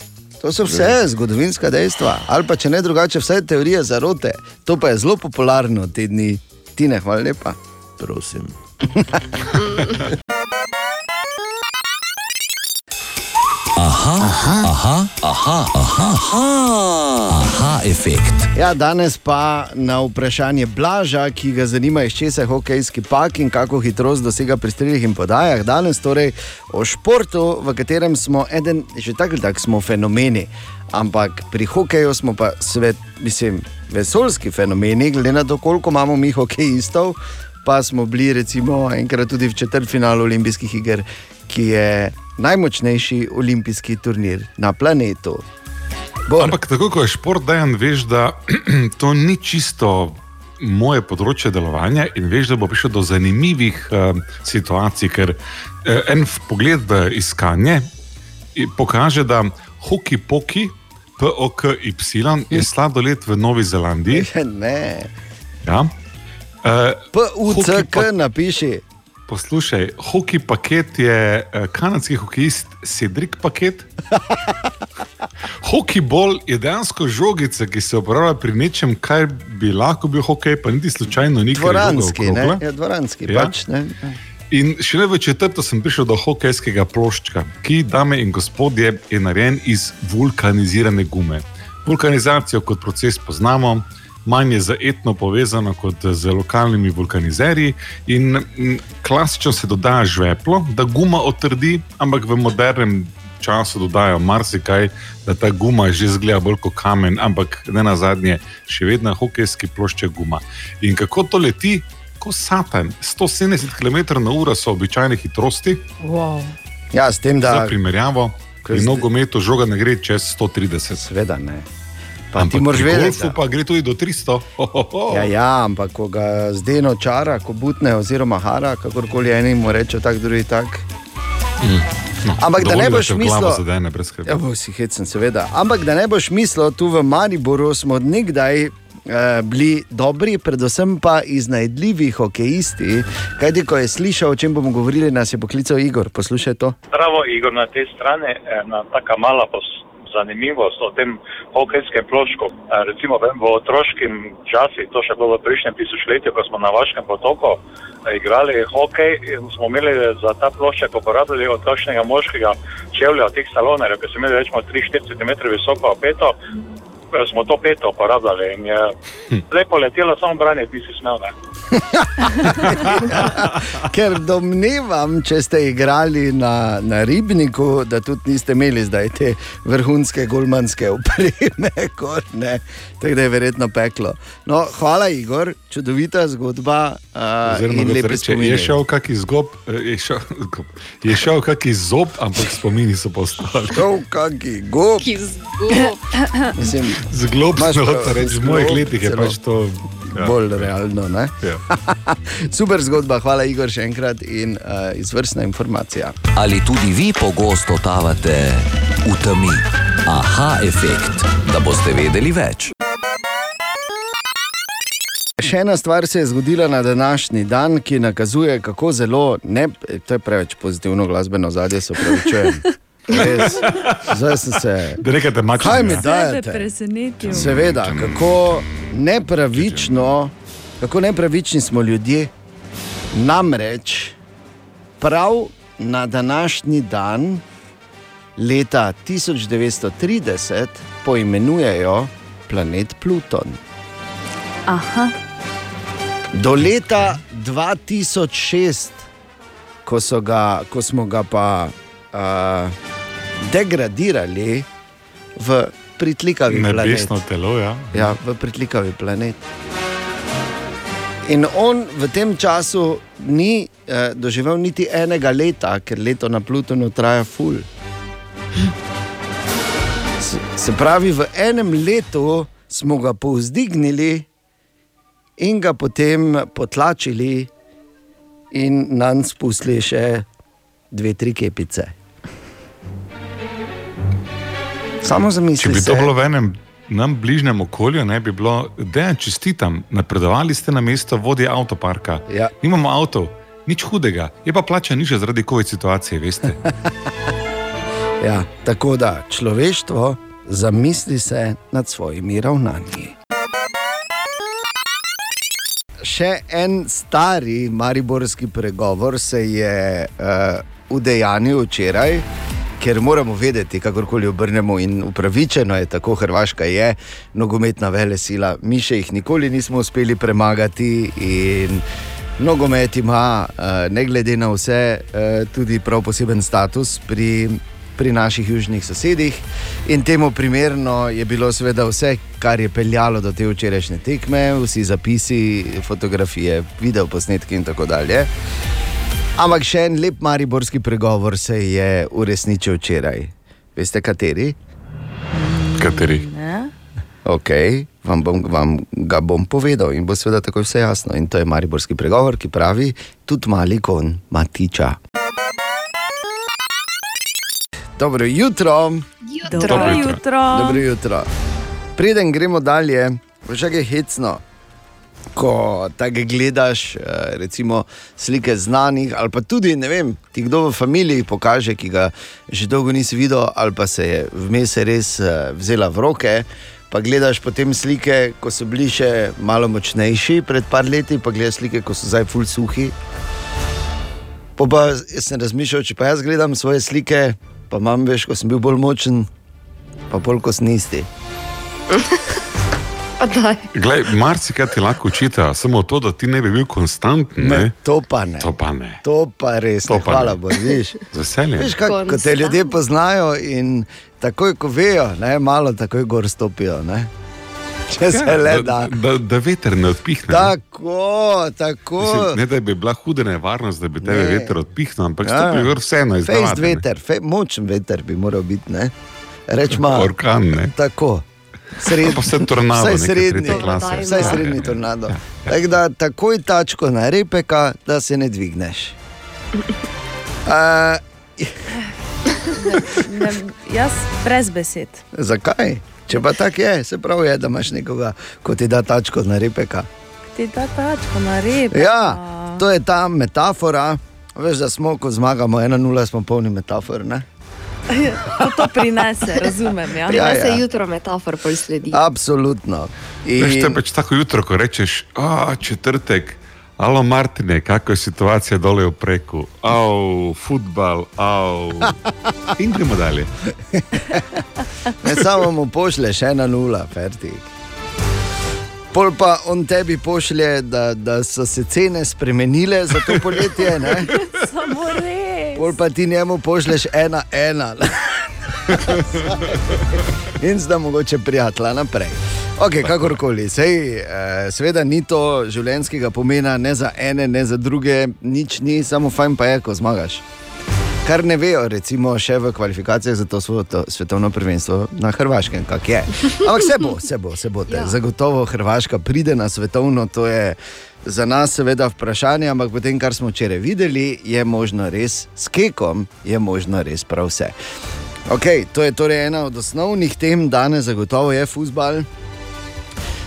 To so vse zgodovinska dejstva, ali pa če ne drugače, vse teorije zarote. To pa je zelo popularno te dni. Tine, hvala lepa. Prosim. Aha, aha, aha, aha, aha, aha, aha efekt. Ja, danes pa na vprašanje Blaža, ki ga zanima, iz česa je hokejski pak in kako hitrost dosega pri strelih in podajah. Danes torej o športu, v katerem smo eden, že tako ali tako smo fenomeni, ampak pri hokeju smo pa svet, mislim, vesoljski fenomeni, glede na to, koliko imamo mi hokejistov. Pa smo bili recimo enkrat tudi v četrtfinalu olimpijskih iger, ki je najmočnejši olimpijski turnir na planetu. Bor. Ampak tako kot je šport, dajem, veš, da to ni čisto moje področje delovanja in veš, da bo prišlo do zanimivih uh, situacij, ker uh, en pogled v iskanje i- pokaže, da hoki poki, POKY je sladoled v Novi Zelandiji. Ne. Ja. Uh, PUCK napiši. Poslušaj, hoki paket je eh, kanadski hokejist Cedric paket. Hokejbol je dejansko žogica, ki se uporablja pri nečem, kar bi lahko bil hokej, pa niti slučajno ni žoga Dvoranski, ne? Ja, dvoranski, Ja. pač, ne? In šele v četrto sem prišel do hokejskega ploščka, ki, dame in gospodje, je narejen iz vulkanizirane gume. Vulkanizacijo kot proces poznamo, manj je zaetno povezano kot z lokalnimi vulkanizerji. In mm, klasično se dodaja žveplo, da guma otrdi, ampak v modernem času dodajo marsikaj, da ta guma že zgleda bolj kot kamen, ampak ne na zadnje, še vedno hokejski plošček guma. In kako to leti? Ko satan, 170 km/h so običajne hitrosti, Wow. Ja, s tem, za da. primerjavo, pri nogometu žoga ne gre čez 130. Seveda ne. Pa Ampak ti moraš vedeti, golfu da- pa gre tudi do 300. Ho, ho, ho. Ja, ja, ampak ko ga zdeno čara, ko butne oziroma hara, kakorkoli eni mu reče, tako drugi tak. No, Ampak da dovolj, ne boš mislil- Zadene, brez skrbi. Ja, bo si hecen, seveda. Ampak da ne boš mislil, tu v Mariboru smo od nekdaj. eh, Bili dobri, predvsem pa iznajdljivi hokejisti. Kajti, ko je slišal, o čem bomo govorili, nas je poklical Igor. Poslušaj to. Zdravo, Igor, na tej strani ena taka mala pos- zanimivost o tem hokejskem plošku. Recimo v otroškim časih, to še bilo v prejšnjem tisočletju, ko smo na Vaškem potoku igrali hokej in smo imeli za ta plošček uporabljali od kakšnega moškega čevlja, od teh salonerjev, ki so imeli recimo 3-4 cm visoko peto, eh, smo to peto uporabljali in je lepo letelo, samo braniti nisi smel. Ne? Ker domnevam, če ste igrali na, na ribniku, da tudi niste imeli zdaj te vrhunske golmanske opreme, kot ne. Tako da je verjetno peklo. No, hvala, Igor, čudovita zgodba. Uh, Oziroma, lepe reče, je šel kak izgob, eh, je šel, je šel kak izzob, ampak spomini so pa ostali. Šel kak izgob. Mislim, Lahko reči, v zglob mojih letih je pač to. Ja. Bolj realno. ne? Ja. Super zgodba, hvala Igor še enkrat in uh, izvrstna informacija. Ali tudi vi pogosto totavate v temi? Aha, efekt, da boste vedeli več. Še ena stvar se je zgodila na današnji dan, ki nakazuje, kako zelo, ne, to je preveč pozitivno glasbeno zadje, se pravi. Res, zdaj sem se. Da rekate, mačka. Kaj mi dajete? presenetil. Seveda, kako nepravično, kako nepravični smo ljudje. Namreč prav na današnji dan, leta 1930, poimenujejo planet Pluton. Aha. Do leta 2006, ko, so ga, ko smo ga pa uh, degradirali v pritlikavi planet. Nebesno telo, ja. Ja, v pritlikavi planet. In on v tem času ni eh, doživel niti enega leta, ker leto na Plutonu traja ful. Se, se pravi, v enem letu smo ga povzdignili in ga potem potlačili, in nam spustili še dve, tri kepice. Samo Če zamislite. bi to bilo v enem nam bližnjem okolju, ne bi bilo, da je čestitam, napredovali ste na mesto vodje avtoparka. Ja. Nimamo avtov, nič hudega, je pa plača nižja zaradi COVID situacije, veste. Ja, tako da človeštvo zamisli se nad svojimi ravnanji. Še en stari mariborski pregovor se je uh, udejanil včeraj, ker moramo vedeti, kakorkoli obrnemo, in upravičeno je tako, Hrvaška je nogometna vele sila. Mi še jih nikoli nismo uspeli premagati. Nogomet ima, eh, ne glede na vse, eh, tudi prav poseben status pri, pri naših južnih sosedih. In temu primerno je bilo seveda vse, kar je peljalo do te včerajšnje tekme, vsi zapisi, fotografije, videoposnetki in tako dalje. Ampak še en lep mariborski pregovor se je uresničil včeraj. Veste, kateri? Kateri? Ok, vam, bom, vam ga bom povedal in bo seveda tako vse jasno. In to je mariborski pregovor, ki pravi: tudi mali kon matiča. Dobro jutro. Dobro Dobro jutro. jutro. Dobro jutro. Preden gremo dalje, kaj je hecno. Ko tako gledaš, eh, recimo, slike znanih, ali pa tudi ne vem, ti kdo v familiji pokaže, ki ga že dolgo nisi videl, ali pa se je vmes res eh, vzela v roke. Pa gledaš potem slike, ko so bili še malo močnejši pred par leti, pa gledaš slike, ko so zdaj ful suhi. Po pa jaz sem razmišljal, če pa jaz gledam svoje slike, pa imam več, ko sem bil bolj močen, pa bolj kot snisti. Glej, marsikaj ti lahko učita, samo to, da ti ne bi bil konstanten. Ne? Ne, to pa ne. To pa ne. To pa res, To ne, pa hvala. Bogu, viš. Z veseljem. Veš, kako ko te ljudje poznajo in takoj, ko vejo, ne, malo takoj gor stopijo. Ne. Če se le da. Da, da, da veter ne odpihne. ne. Tako, tako. Mislim, ne, da bi bila huda nevarnost, da bi tebe Ne. veter odpihnil, ampak Ja. stopi gor vseeno iz ne. veter, fe, močen veter bi moral biti. Ne. Rečma, Orkan, ne. Tako. Sred, Pa vsaj tornado vsaj srednji, vsaj Ja, srednji ja, ja. tornado. Tako da takoj tačko na repeka, da se ne dvigneš. Uh, Ne, jaz brez besed. zakaj? Če pa tako je, se pravi, je, da imaš nekoga, ko ti da tačko na repeka. Ti da tačko na rep. Ja, to je ta metafora. Veš, da smo, ko zmagamo 1-0, smo polni metafor. Ne? To, to prinese, razumem. Ja. Ja, Prinese ja. jutro metafor, pol sledi. Absolutno. Veš, to je pač tako jutro, ko rečeš, a četrtek. Alo, Martine, kako je situacija dole v preku? Av, futbal, av. In gremo dalje. Ne samo mu pošlješ ena nula, fertik. Pol pa on tebi pošlje, da, da so se cene spremenile za to poletje, ne? Samo res. pol pa ti njemu pošlješ ena, ena. In zdaj mogoče prijatelja naprej. Ok, kakorkoli, sej, eh, seveda ni to življenjskega pomena, ne za ene, ne za druge, nič ni, samo fajn pa je, ko zmagaš. Kar ne vejo, recimo, še v kvalifikacijah za to svetovno prvenstvo na Hrvaškem, kak je. Ampak se bo, se bo, se bo. Ja. Zagotovo Hrvaška pride na svetovno, to je za nas seveda vprašanje, ampak potem, kar smo včeraj videli, je možno res s kekom, je možno res prav vse. Okay, to je torej ena od osnovnih tem danes, zagotovo je futbal.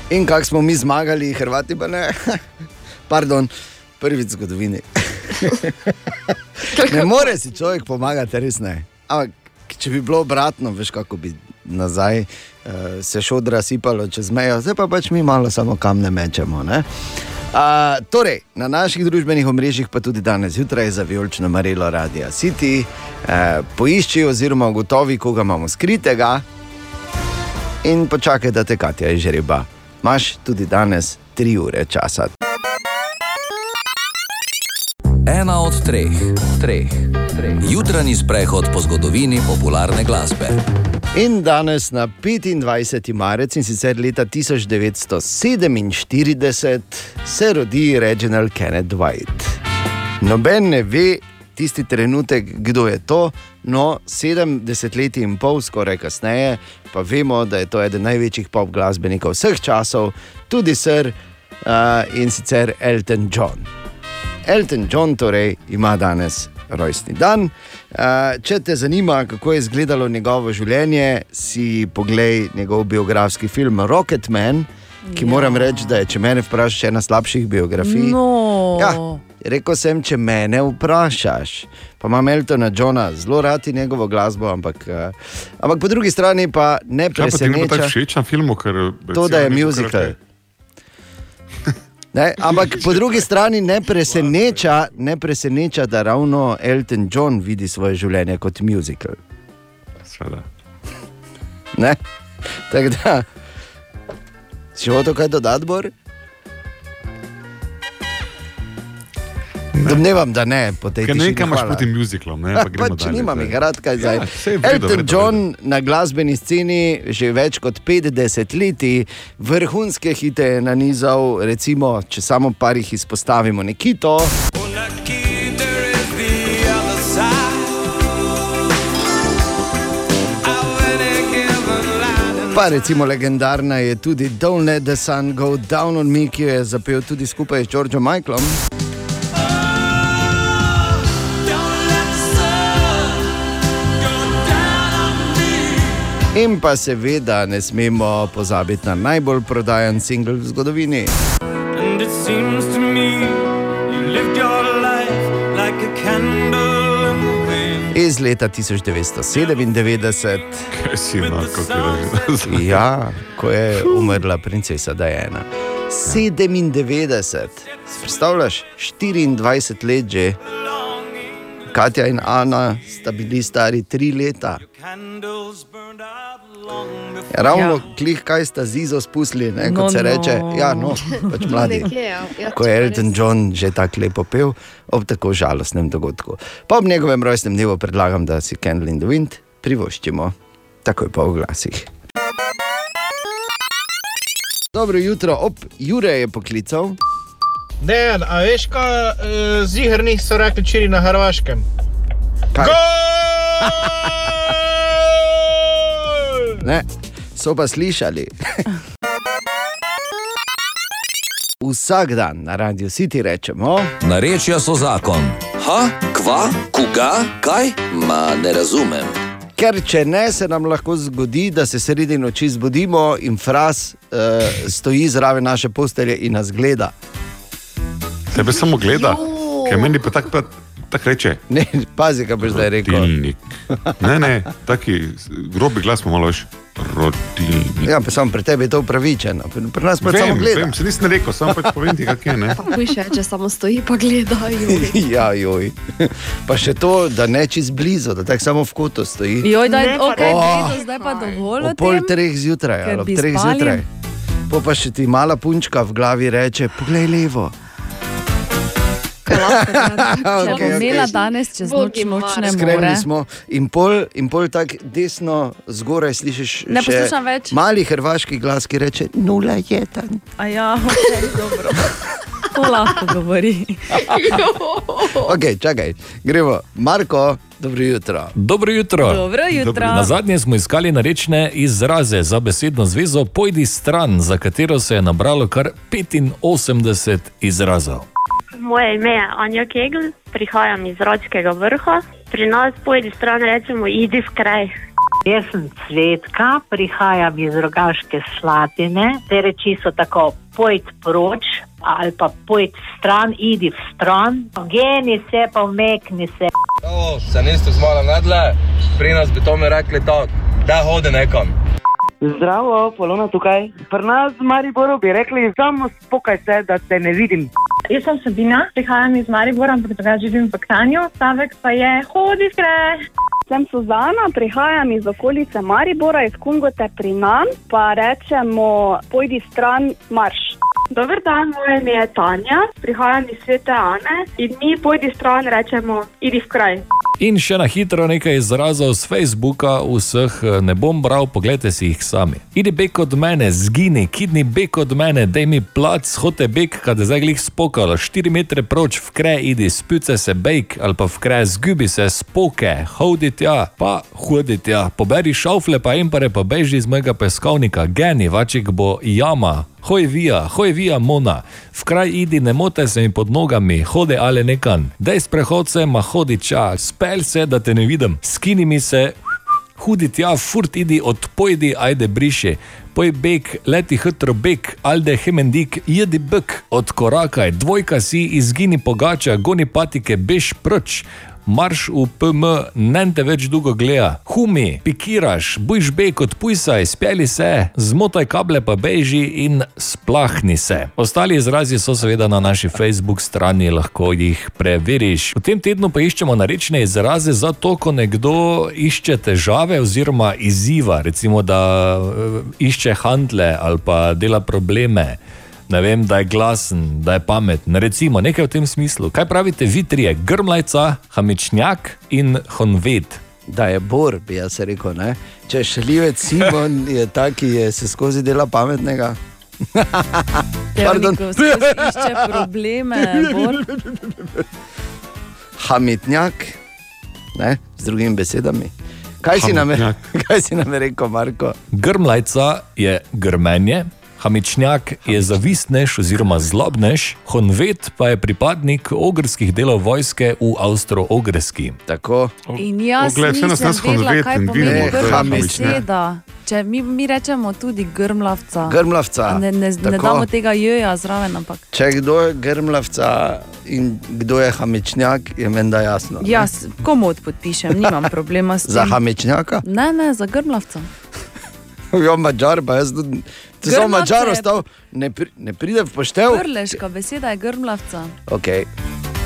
In kako smo mi zmagali, Hrvati pa ne. Pardon, prvič v zgodovini. ne more si človek pomagati, res ne. Ampak, če bi bilo obratno, veš, kako bi nazaj uh, se šodra sipalo čez mejo, zdaj pa pač mi malo samo kamne mečemo. Ne? Uh, torej, na naših družbenih omrežjih, pa tudi danes zjutraj za vijolično Marelo Radio City, uh, poišči oziroma ugotovi, koga imamo skritega in počakaj, da te Katja izžreba. Imaš tudi danes tri ure časa. Ena od treh, treh, treh. Jutranji sprehod po zgodovini popularne glasbe. In danes na 25. marec in sicer leta 1947 se rodi Reginald Kenneth White. Noben ne ve tisti trenutek, kdo je to, no 70 let in pol, skoraj kasneje, pa vemo, da je to eden največjih pop glasbenikov vseh časov, tudi sr uh, in sicer Elton John. Elton John torej ima danes rojstni dan. Uh, če te zanima, kako je izgledalo njegovo življenje, si poglej njegov biografski film Rocketman, ki ja. moram reči, da je, če me vprašaš, ena slabših biografij. No. Ja, rekel sem, če me vprašaš. Pa imam Eltona Johna zelo rad njegovo glasbo, ampak, uh, ampak po drugi strani pa ne Kaj pa ti je bilo tako všeč na filmu? Ker, To, da je recimo, musical. Ne, ampak po drugi strani ne preseneča, ne preseneča, da ravno Elton John vidi svoje življenje kot musical. Sveda. Ne? Tako da, si hotel kaj dodati, Bor? Domnevam, da ne, Ker ne vem, kaj imaš proti musicalom. Ne, pa gremo Pač dalje nimam jih rad, kaj zdaj. Ja, Elton redu, v John na glasbeni sceni že več kot 50 let, vrhunske hite je nanizal, recimo, če samo par jih izpostavimo, Nikito. Pa recimo legendarna je tudi Don't Let the Sun Go Down on Me, ki jo je zapel tudi skupaj s Georgeom Michaelom. In pa seveda ne smemo pozabiti na najbolj prodajan singel v zgodovini. And it seems to me you lived your life like a candle in the wind. Iz leta 1997. Kaj si enako, kot je Ja, ko je umrla princesa Diana. 97, si predstavljaš, 24 let že. Katja in Ana sta bili stari tri leta. Ravno ja. klih, kaj sta zizo spustili, ne, kot No, se no. reče. Ja, no, pač mladi. Nekje, ja. Ja, Ko je Elton John že tako lepo pel ob tako žalostnem dogodku. Pa ob njegovem rojstnem dnevu predlagam, da si Candle in the Wind privoščimo, takoj po oglasih. Dobro jutro, op, Jure je poklical. Dejan, a veš, kaj uh, zigrnih so rekli včeraj na Hrvaškem? Kaj? Ne, so pa slišali. Vsak dan na radiju City rečemo, Narečja so zakon. Ha, kva, koga, kaj? Ma ne razumem. ker če ne, se nam lahko zgodi, da se sredi noči zbudimo in fraz uh, stoji zraven naše postelje in nas gleda. Tebe samo gleda, ker meni pa tako pa- tako reče. Ne, pazi, kaj boš zdaj rekel. Rodilnik. Ne, ne, taki grobi glas ima malo več. Rodilnik. Ja, pa samo pri tebi je to upravičeno, pri, nas pa samo Vem, gleda. vem, se nisem rekel, samo pač povem ti, kak je. Ne? Hujše, če samo stoji pa gledajo. ja, joj. Pa še to, da ne čez blizu, da tako samo v kotu stoji. Joj, daj, Ne, pa okay, ne. okay, zdaj pa dovolj. o Ob pol treh zjutraj, ali ob bi treh spali. zjutraj. Po pa še ti mala punčka v glavi reče: Poglej levo. Če Okej, bo imela okej. danes čez noč Bogi nočne Skrajni more. smo in pol, in pol tako desno zgoraj slišiš. Ne poslušam več. Mali hrvaški glas, ki reče: Nula je tam. A ja, okay, dobro. To lahko govori. Ok, čakaj, gremo. Marko, dobro jutro. Dobro jutro. Dobro jutro. Na zadnje smo iskali narečne izraze za besedno zvezo Pojdi stran, za katero se je nabralo kar 85 izrazov. Moje ime je Anja Kegl, prihajam iz Ročkega vrha. Pri nas pojdi stran rečemo, idi v kraj. Jaz sem Cvetka, prihajam iz Rogaške Slatine. Te reči so tako: pojd proč ali pa pojd stran, idi v stran. Geni se, pa umekni se. O, se niste zmala nadle, pri nas bi to mi rekli tako, da hodi nekam. Zdravo, Polona tukaj. Pri nas v Mariboru bi rekli, samo spokaj se, da te ne vidim. Jaz sem Sabina, prihajam iz Maribora, ampak drugače živim v Kranju. Stavek pa je hodi skrej. Sem Suzana, prihajam iz okolice Maribora, iz Kungote pri nam, pa rečemo, pojdi stran, marš. Dober dan, moje ime je Tanja, prihajam iz svete Ane in mi pojdi stran rečemo, idi v kraj. In še na hitro nekaj izrazov z Facebooka, vseh eh, ne bom bral, pogledajte si jih sami. Idi bek od mene, zgini, kidni bek od mene, daj mi plac, hote bek, kad je zdaj glih spokalo, 4 metre proč v kre, idi, spuce se bek ali pa v kre, zgubi se, spoke, hodi tja, pa hodi tja, poberi šaufle pa impare, pa beži iz mojega peskovnika, geni, vačik bo jama. Hoj vija, hoj vija mona, v kraj idi, ne mote se mi pod nogami, hodi ali nekan. Dej sprehod se, ma hodi čas, spel se, da te ne vidim, skini mi se, hudi tja, furt idi, odpojdi, ajde briši. Poj bek, leti hitro bek, alde hemendik, jedi bek, odkorakaj, dvojka si, izgini pogača, goni patike, bež proč. Marš v PM, ne te več dolgo gleda, humi, pikiraš, bojš bek, odpujsaj, speli se, zmotaj kable pa beži in splahni se. Ostali izrazi so seveda na naši Facebook strani, lahko jih preveriš. V tem tednu pa iščemo narečne izraze za to, ko nekdo išče težave oziroma izziva, recimo da eh, išče handle ali pa dela probleme. Ne vem, da je glasen, da je pameten. Recimo nekaj v tem smislu. Kaj pravite vi trije? Grmlajca, hamičnjak in honvet. Da je bor, bi jaz rekel. Ne? Če šaljivec Simon je ta, ki je se skozi dela pametnega. Pardon. Teoriko skozi išče probleme, Bor. Hamitnjak, ne? z drugimi besedami. Kaj si, nam je, kaj si nam rekel, Marko? Grmlajca je grmenje, hamičnjak je zavistnež oziroma zlobnež, honvet pa je pripadnik ogrskih delov vojske v Avstro-Ogrski. Tako. In jaz Oglej, saj nas nisem nas vedela, kaj in pomeni je grmla hamičnjak. beseda. Če mi, mi rečemo tudi grmlavca. Grmlavca, A Ne, ne, ne damo tega joja zraven, ampak. Če kdo je grmlavca in kdo je hamičnjak, je menda jasno. ne? Jaz komod podpišem, nimam problema s tem. Za hamičnjaka? Ne, ne, za grmlavca. Ja, mačar, pa jaz tudi. Samo Grmlavce mačar ostal, ne, pri, ne pride v poštev. Prleška beseda je grmlavca. Okay.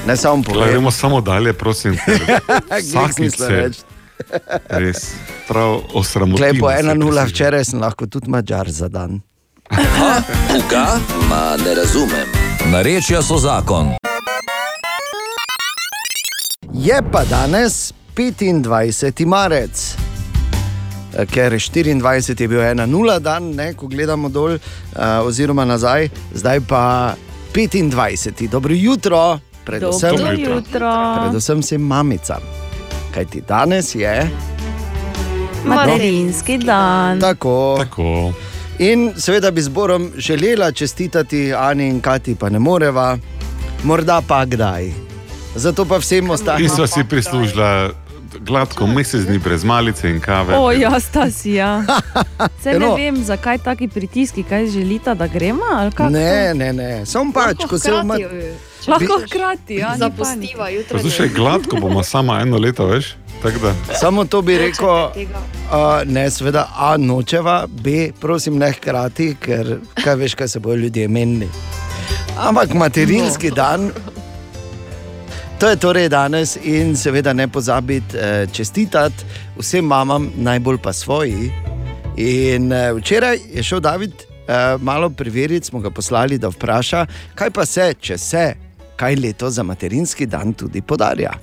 Ne samo povem. Gremo samo dalje, prosim. smisla se reči. res prav osramotimo. Klej po se, 1-0 ker se- včeraj sem lahko tudi mačar za dan. Kuga, ma ne razumem. Narečja so zakon. Je pa danes 25. marec. Eh, Ker 24 je bil 1-0 dan, ne, ko gledamo dol, uh, oziroma nazaj, zdaj pa 25. Dobro jutro, predvsem, Dobro jutro. predvsem vsem mamicam. Kaj ti danes je? Materinski dan. Tako. Tako. In seveda bi zborom želela čestitati Ani in Kati, pa ne moreva, morda pa kdaj. Zato pa vsem ostalim. In sva si prislužila gladko mesec dni brez malice in kave. O, jaz ta si ja. Se ne vem, zakaj taki pritiski, kaj želita, da gremo? ali kako Ne, ne, ne, samo pač, ko se hkrati, vma... eh, Lahko hkrati, ja. Zapustiva jutro. Poslušaj, gladko bomo samo eno leto, veš? Samo to bi rekel, uh, ne, seveda, A nočeva, B, prosim, ne hkrati, ker kaj veš, kaj se bodo ljudje menili. Ampak materinski no. dan, to je torej danes in seveda ne pozabiti eh, čestitati vsem mamam, najbolj pa svoji. In eh, včeraj je šel David eh, malo preveriti, smo ga poslali, da vpraša, kaj pa se, če se, kaj leto za materinski dan tudi podarja.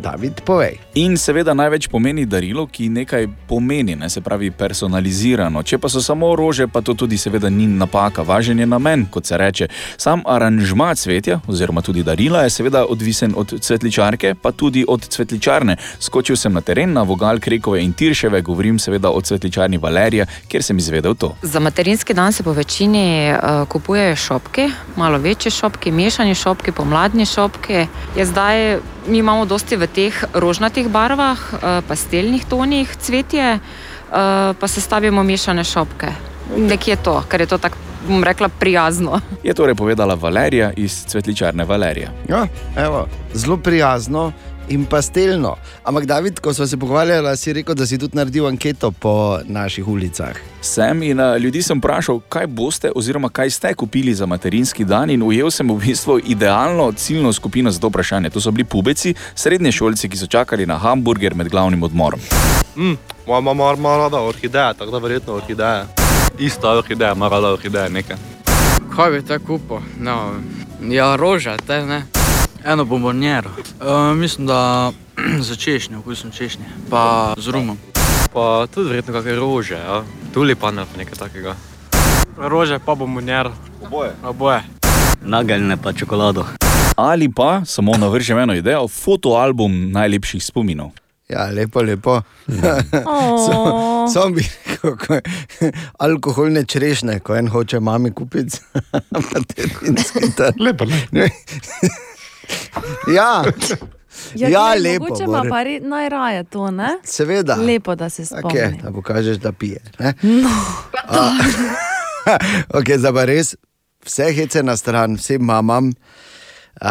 David, povej. In seveda največ pomeni darilo, ki nekaj pomeni, ne, se pravi personalizirano. Če pa so samo rože, pa to tudi seveda ni napaka, važen je namen, kot se reče. Sam aranžma cvetja, oziroma tudi darila, je seveda odvisen od cvetličarke, pa tudi od cvetličarne. Skočil sem na teren na vogal Krekove in Tirševe, govorim seveda o cvetličarni Valerija, kjer sem izvedel to. Za materinski dan se po večini uh, kupujejo šopke, malo večje šopke, mešane šopke, pomladne šopke. Je zdaj, mi imamo dosti v teh rožnatih barvah, uh, pastelnih tonih cvetje, uh, pa sestavimo mešane šopke. Nekje to, ker je to tako, bom rekla, prijazno. Je torej povedala Valerija iz cvetličarne Valerija. Ja, evo, zelo prijazno in pastelno. Ampak, David, ko smo se pogovarjali, si rekel, da si tudi naredil anketo po naših ulicah. Sem in uh, ljudi sem vprašal, kaj boste oziroma kaj ste kupili za materinski dan in ujel sem v bistvu idealno ciljno skupino za to vprašanje. To so bili pubeci, srednje šolci, ki so čakali na hamburger med glavnim odmorom. Mm, moja mama ima rada orhideje, tako da verjetno orhideje. Ista orhideja, ima rada orhideje nekaj. Kaj bi te kupil? No, ja, rože, te ne. Eno bombonjero. Uh, mislim, da za češnjo, okusom češnje. Pa z rumom. Pa tudi verjetno kakšne rože, ja. tulipane pa nekaj takega. Rože pa bombonjer. Oboje. Oboje. Nageljne pa čokolado. Ali pa, samo navržem eno idejo, fotoalbum najlepših spominov. Ja, lepo, lepo. Samo sam bi rekel, ko alkoholne češnje, ko en hoče mami kupiti. lepo, lepo. Ja. Ja, Ja, glej, lepo, Mogoče ima pa re- najraje to, ne? Seveda. Lepo, da se spomni. Okay, da pokažeš, da pije. Ne? No. A, okay, zdaj pa res, vse hece na stran, vsem mamam, uh,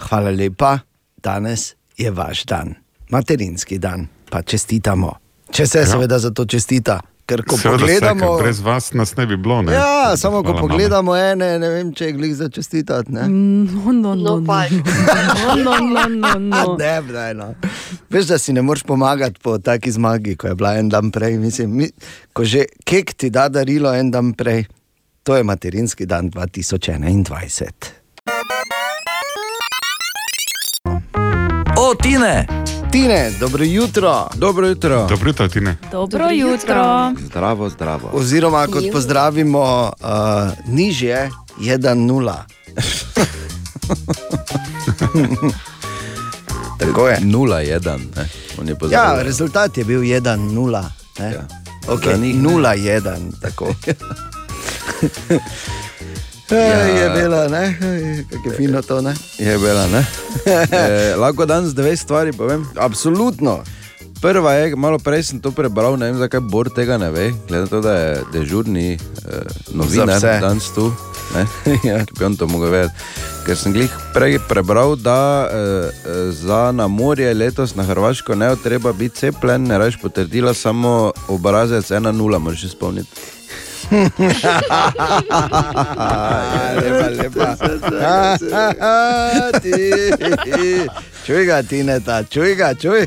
hvala lepa, danes je vaš dan, materinski dan, pa čestitamo. Če se Ja. seveda za to čestita, Ker ko Seveda pogledamo, se, brez vas nas ne bi bilo. Ne? Ja, samo ko Hvala pogledamo mame. ene, ne vem, če je glih za čestitati. Ne? Mm, no, no, no, no, no, no, no, no. no, no. ne, ne, no. Veš, da si ne moreš pomagati po taki zmagi, ko je bila en dan prej. Mislim, mi, ko že kek ti da darilo en dan prej, to je materinski dan 2021. O, Tine! Tine, dobro jutro. Dobro jutro. Dobro jutro, Tine. Dobro, dobro jutro. jutro. Zdravo, zdravo. Oziroma, kot Juh. pozdravimo, uh, nižje je da nula. Tako je. Nula je dan. Je ja, rezultat je bil jedan nula. Ne? Ja. Okay, njih, nula je dan. Ja. Je bila, ne? Kako je fino to, ne? Je bila, ne? e, lahko danes dve stvari povem. Absolutno. Prva je, malo prej sem to prebral, ne vem zakaj Bor tega ne ve, glede na to, da je dežurni eh, novinar danes tu. Ne, ja. Ki bi on to mogel vedeti. Ker sem glih prej prebral, da eh, eh, za na morje letos na Hrvaško ne treba biti cepljen, ne rečeš potrdila samo obrazec 1-0, moraš se spomniti. Lepa, lepa. Čuj ga, Tineta, čuj ga, čuj.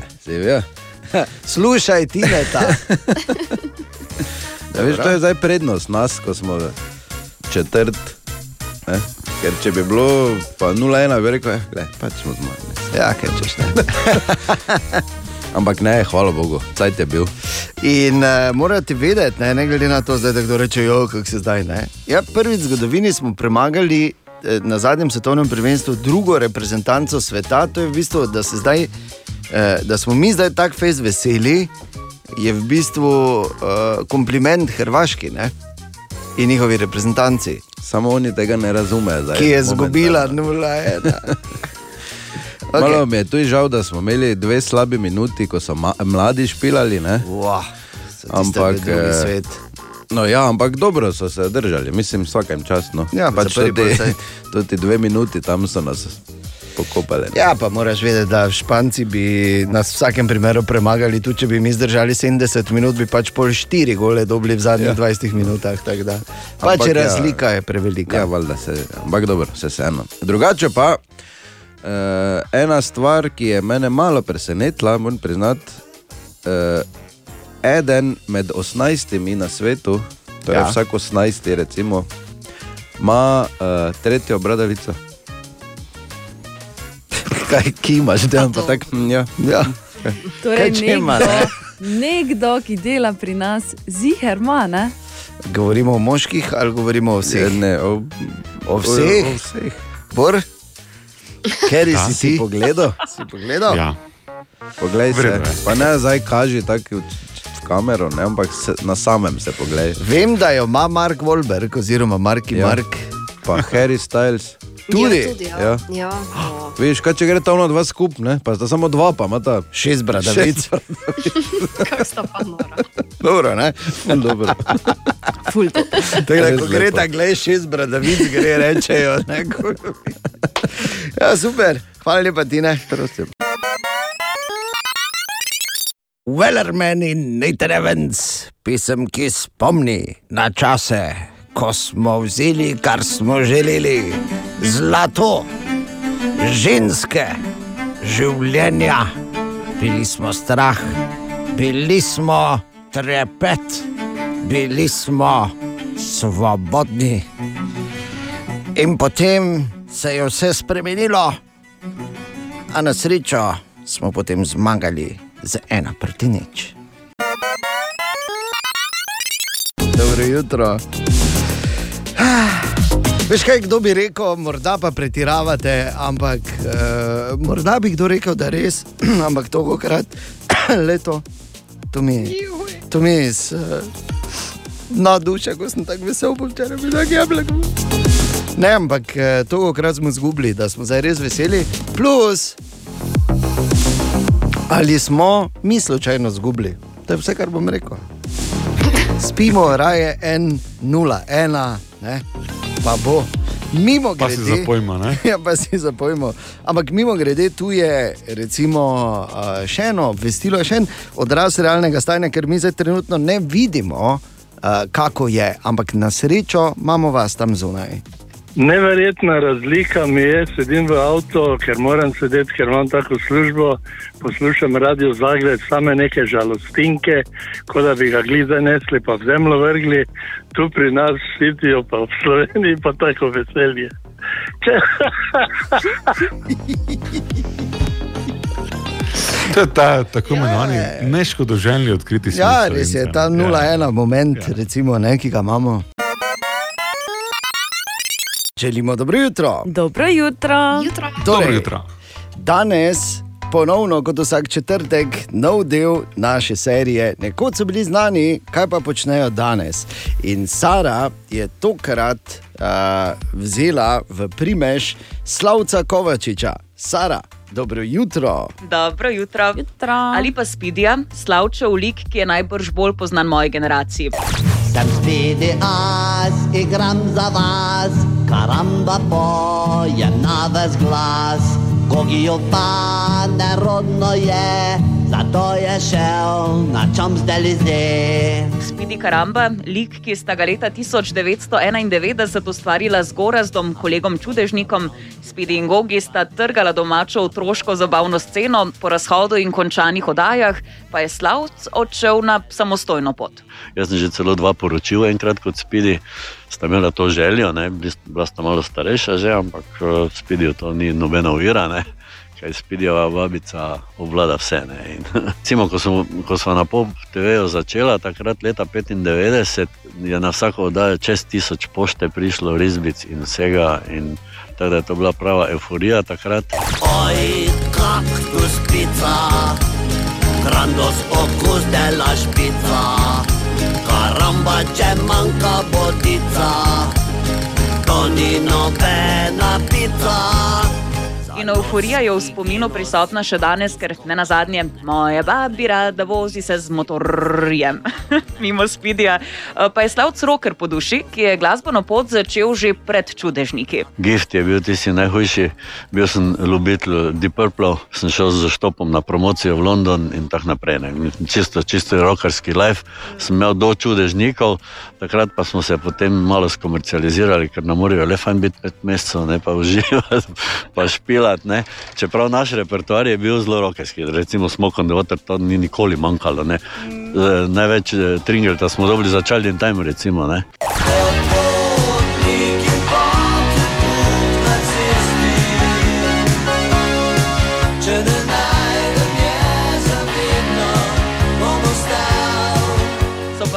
Slušaj, Tineta. Ja, veš, to je zdaj prednost nas, ko smo četrt. Ne? Ker če bi bilo pa 0-1, bi rekel, da pač smo zmagali. Ja, kaj češ ne. Ampak ne, hvala Bogu, cajt je bil. In uh, morate vedeti, ne, ne glede na to, zdaj, da kdo reče, jo, kako se zdaj. Ne. Ja, prvič v zgodovini smo premagali eh, na zadnjem svetovnem prvenstvu drugo reprezentanco sveta. To je v bistvu, da, zdaj, eh, da smo mi zdaj tako fez veseli, je v bistvu eh, kompliment Hrvaški ne, in njihovi reprezentanci. Samo oni tega ne razumejo. Zdaj, Ki je momentalno. zgubila 0-1. Okay. Malo mi je tudi žal, da smo imeli dve slabi minuti, ko so mladi špilali. ne. Wow, ampak, eh, svet. No, ja, ampak dobro so se držali, mislim, vsakem času. Ja, pač tudi, tudi dve minuti tam so nas pokopali. Ja, pa moraš vedeti, da Španci bi nas v vsakem primeru premagali, tudi če bi mi zdržali 70 minut, bi pač pol 4 gole dobili v zadnjih Ja. ja. 20 minutah. Pač Ampak ja, razlika je prevelika. Ja, valjda se, ampak dobro, vse vseeno. Drugače pa, uh, ena stvar, ki je mene malo presenetila, moram priznati, uh, eden med 18 na svetu, torej Ja. vsak 18, recimo, ima uh, tretjo bradavico. Kaj ki imaš, da pa tako? Ja. ja. Torej, Kaj če ima, nekdo, nekdo, ki dela pri nas, ziherma, ne? Govorimo o moških ali govorimo o vseh? Ne, o, o vseh. o vseh. Bor? Ker Ja. si Si ti pogledal? Si pogledal? Ja. Poglej se, je. pa ne zdaj kaži tako v, kamero, ne, ampak se, na samem se poglej. Vem, da jo ima Mark Wolberg, oziroma Marki Ja. ja. Mark. Pa Harry Styles. Tudi? Ja, tudi, ja. Ja. Ja. Veš, kaj če gre tam na dva skupaj, pa sta samo dva, pa ima ta šest bradavic. Bradavic. Kako sta pa nora. Dobro, ne? Dobro. Ful to. Tako da, ko gre ta gledaj šest bradavic, gre rečejo. Ne, ja, super, hvala lepa, Tine. Prosim. Wellerman in Nathan Evans, pisem, ki spomni na čase, ko smo vzeli, kar smo želeli, zlato, ženske, življenja, bili smo strah, bili smo trepet, bili smo svobodni. In potem se je vse spremenilo, a na srečo smo potem zmagali z ena proti nič. Dobro jutro. Veš kaj, kdo bi rekel, morda pa pretiravate, ampak uh, morda bi kdo rekel, da res, ampak tokrat leto, to mi je, to mi je uh, na duše, ko sem tako vesel, včeraj bi tako jablek. Ne, ampak eh, tokrat smo izgubili, da smo zdaj res veseli. Plus, ali smo mi slučajno izgubili? To je vse, kar bom rekel. Spimo raje en, nula, ena, ne? pa bo. Mimo Pa si grede, zapojmo, ne? ja, pa si zapojmo. Ampak mimo grede, tu je recimo, še eno obvestilo, še en odraz realnega stanja, ker mi zdaj trenutno ne vidimo, kako je, ampak na srečo imamo vas tam zunaj. Neverjetna razlika mi je, sedim v avtu, ker moram sedeti, ker imam tako službo, poslušam radio Zagreb, same neke žalostinke, kot da bi ga glizaj nesli, pa v zemljo vrgli, tu pri nas sitijo, pa v Sloveniji pa tako veselje. To je ta tako imenovani neškodoželjni odkriti svet. Ja, res je ta 0-1 moment, recimo, ne, ki ga imamo. Želimo dobro jutro. Dobro jutro. jutro. Torej, Danes, ponovno kot vsak četrtek, nov del naše serije. Nekoč so bili znani, kaj pa počnejo danes. In Sara je tokrat uh, vzela v primež Slavca Kovačiča. Sara, dobro jutro. Dobro jutro. jutro. Ali pa Spidija, slavčev lik, ki je najbrž bolj poznan moji generaciji. Sem spidi as, igram za vas, karamba pojem na ves glas. Gogijo pa nerodno je, zato je šel na čom zdelize. Spidi Karamba, lik, ki sta ga leta 1991 ustvarila z Gorazdom, kolegom čudežnikom. Spidi in Gogi sta trgala domačo otroško zabavno sceno, po razhodu in končanih oddajah pa je Slavc odšel na samostojno pot. Jaz sem že celo dva poročil, enkrat kot Spidi, sta imela to željo, ne? bila sta malo starejša že, ampak eh, Spidiju to ni nobena uvira. Ne? Kaj Spidijeva babica obvlada vse. Recimo, ko smo, ko smo na Pop TV-ju začela, takrat leta 95, je na vsako oddajo čez tisoč pošte prišlo, risbic in vsega. In, tako da je to bila prava euforija takrat. Oj, kaktus pizza, grandos okus de la špica. Karamba, če manjka botica, to ni nobena pizza. In euforija je v spominu prisotna še danes, ker ne na zadnje, moja babi rada vozi se z motorjem, mimo spidija. Eh, Pa je Slavc Roker po duši, ki je glasbeno pot začel že pred čudežniki. Gift je bil tisti najhujši, bil sem ljubitelj Deep Purple, sem šel z štopom na promocijo v London in tako naprej. Ne. Čisto, čisto rokarski life, sem imel do čudežnikov, takrat pa smo se potem malo skomercializirali, ker nam morajo le fajn biti pet mesecev, ne pa uživati, pa špilati. Ne. Čeprav naš repertoar je bil zelo rokarski, recimo Smoke on the Water, to ni nikoli manjkalo. Ne. Eh, Največ eh, tringelta smo dobili za Child in Time, recimo. Ne.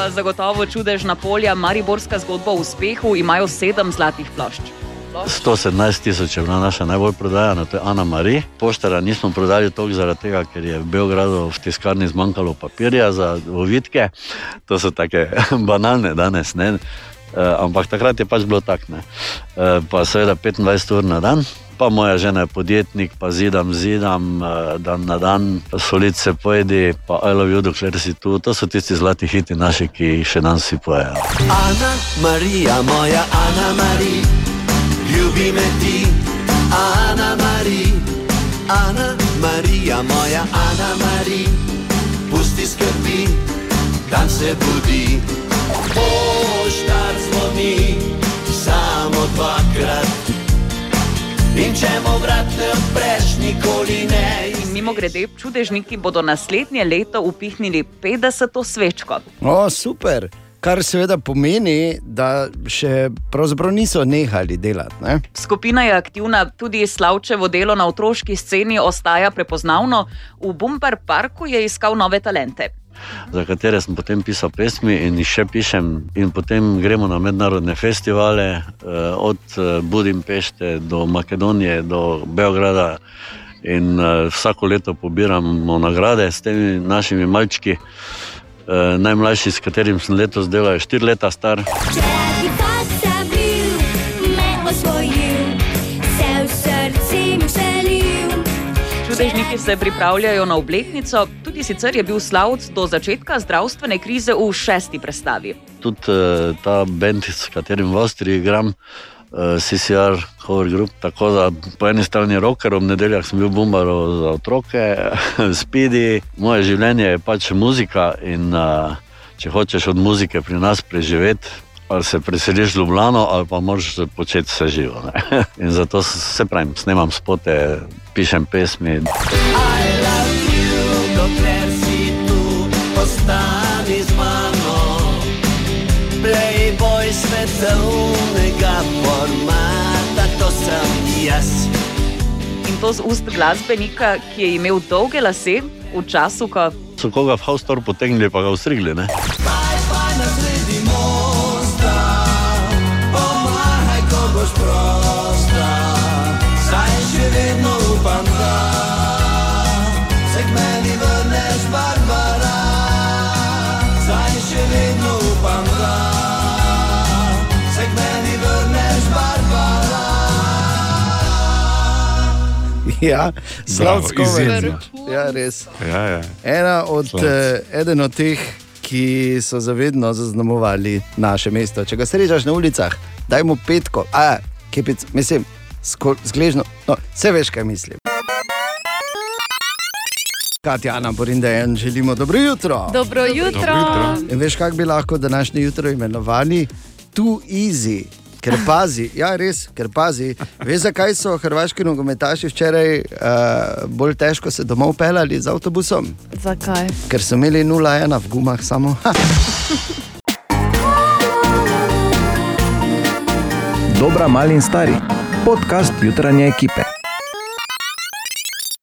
Zagotovo čudežna polja, mariborska zgodba o uspehu, imajo sedem zlatih plošč. 117 tisoč je bila naša najbolj prodajana, to je Ana Mari. Poštara nismo prodali toliko zaradi tega, ker je v Beogradu v tiskarni zmanjkalo papirja za ovitke. To so take banalne danes, ne? E, ampak takrat je pač bilo tako. ne. E, pa seveda 25 ur na dan. Pa moja žena je podjetnik, pa zidam, zidam, eh, dan na dan, solice se pojedi, pa I love you, dokler si tu. To so tisti zlati hiti naši, ki jih še danes vsi pojejo. Ana Marija, moja Ana Marija, ljubi me ti, Ana Marija, Ana Marija, moja Ana Marija, pusti skrbi, dan se budi. Poštar zvoni samo dvakrat. In če mu vrat ne odpreš, nikoli ne. In mimo grede, čudežniki bodo naslednje leto upihnili 50. svečko. O, super. Kar seveda pomeni, da še pravzaprav niso nehali delati. Ne? Skupina je aktivna, tudi Slavčevo delo na otroški sceni ostaja prepoznavno. V Bumper Parku je iskal nove talente. za katere sem potem pisal pesmi in jih še pišem. In potem gremo na mednarodne festivale, eh, od eh, Budimpešte do Makedonije, do Beograda. In eh, vsako leto pobiramo nagrade s temi našimi malčki. Eh, najmlajši, s katerim sem letos delal, je štiri leta star. Čudežniki se pripravljajo na obletnico, tudi sicer je bil Slavc do začetka zdravstvene krize v šesti predstavi. Tudi eh, ta bend, s katerim v Avstriji igram, eh, CCR, Cover Group. Tako da po eni strani je rocker, ob nedeljah sem bil bombar za otroke, spidi. Moje življenje je pač muzika in eh, če hočeš od muzike pri nas preživeti. Ali se preseliš v Ljubljano, ali pa moraš početi vse živo. ne. In zato se pravim, snemam spote, pišem pesmi. Dokler si tu, ostani Playboy svetovnega formata, to sem jaz. In to z ust glasbenika, ki je imel dolge lase v času, ko So koga v Haustor potegnili, pa ga ustrigli. Ne? Pa na Ja, Slavsko izjemno. Ja, res. Ja, ja. Ena od, eh, eden od teh, ki so zavedno zaznamovali naše mesto. Če ga srečaš na ulicah, daj mu petko, a kepic, mislim, zgležno, no, vse veš, kaj mislim. Katjana Borindejan, želimo dobro jutro. Dobro jutro. Dobro jutro. In veš, kako bi lahko današnje jutro imenovali? Tu easy. Ker pazi, ja, res, ker pazi. Veš, zakaj so hrvaški nogometaši včeraj uh, bolj težko se domov pelali z avtobusom? Zakaj? Ker so imeli 0-1 v gumah samo. Dobra, mali in stari. Podcast jutranje ekipe.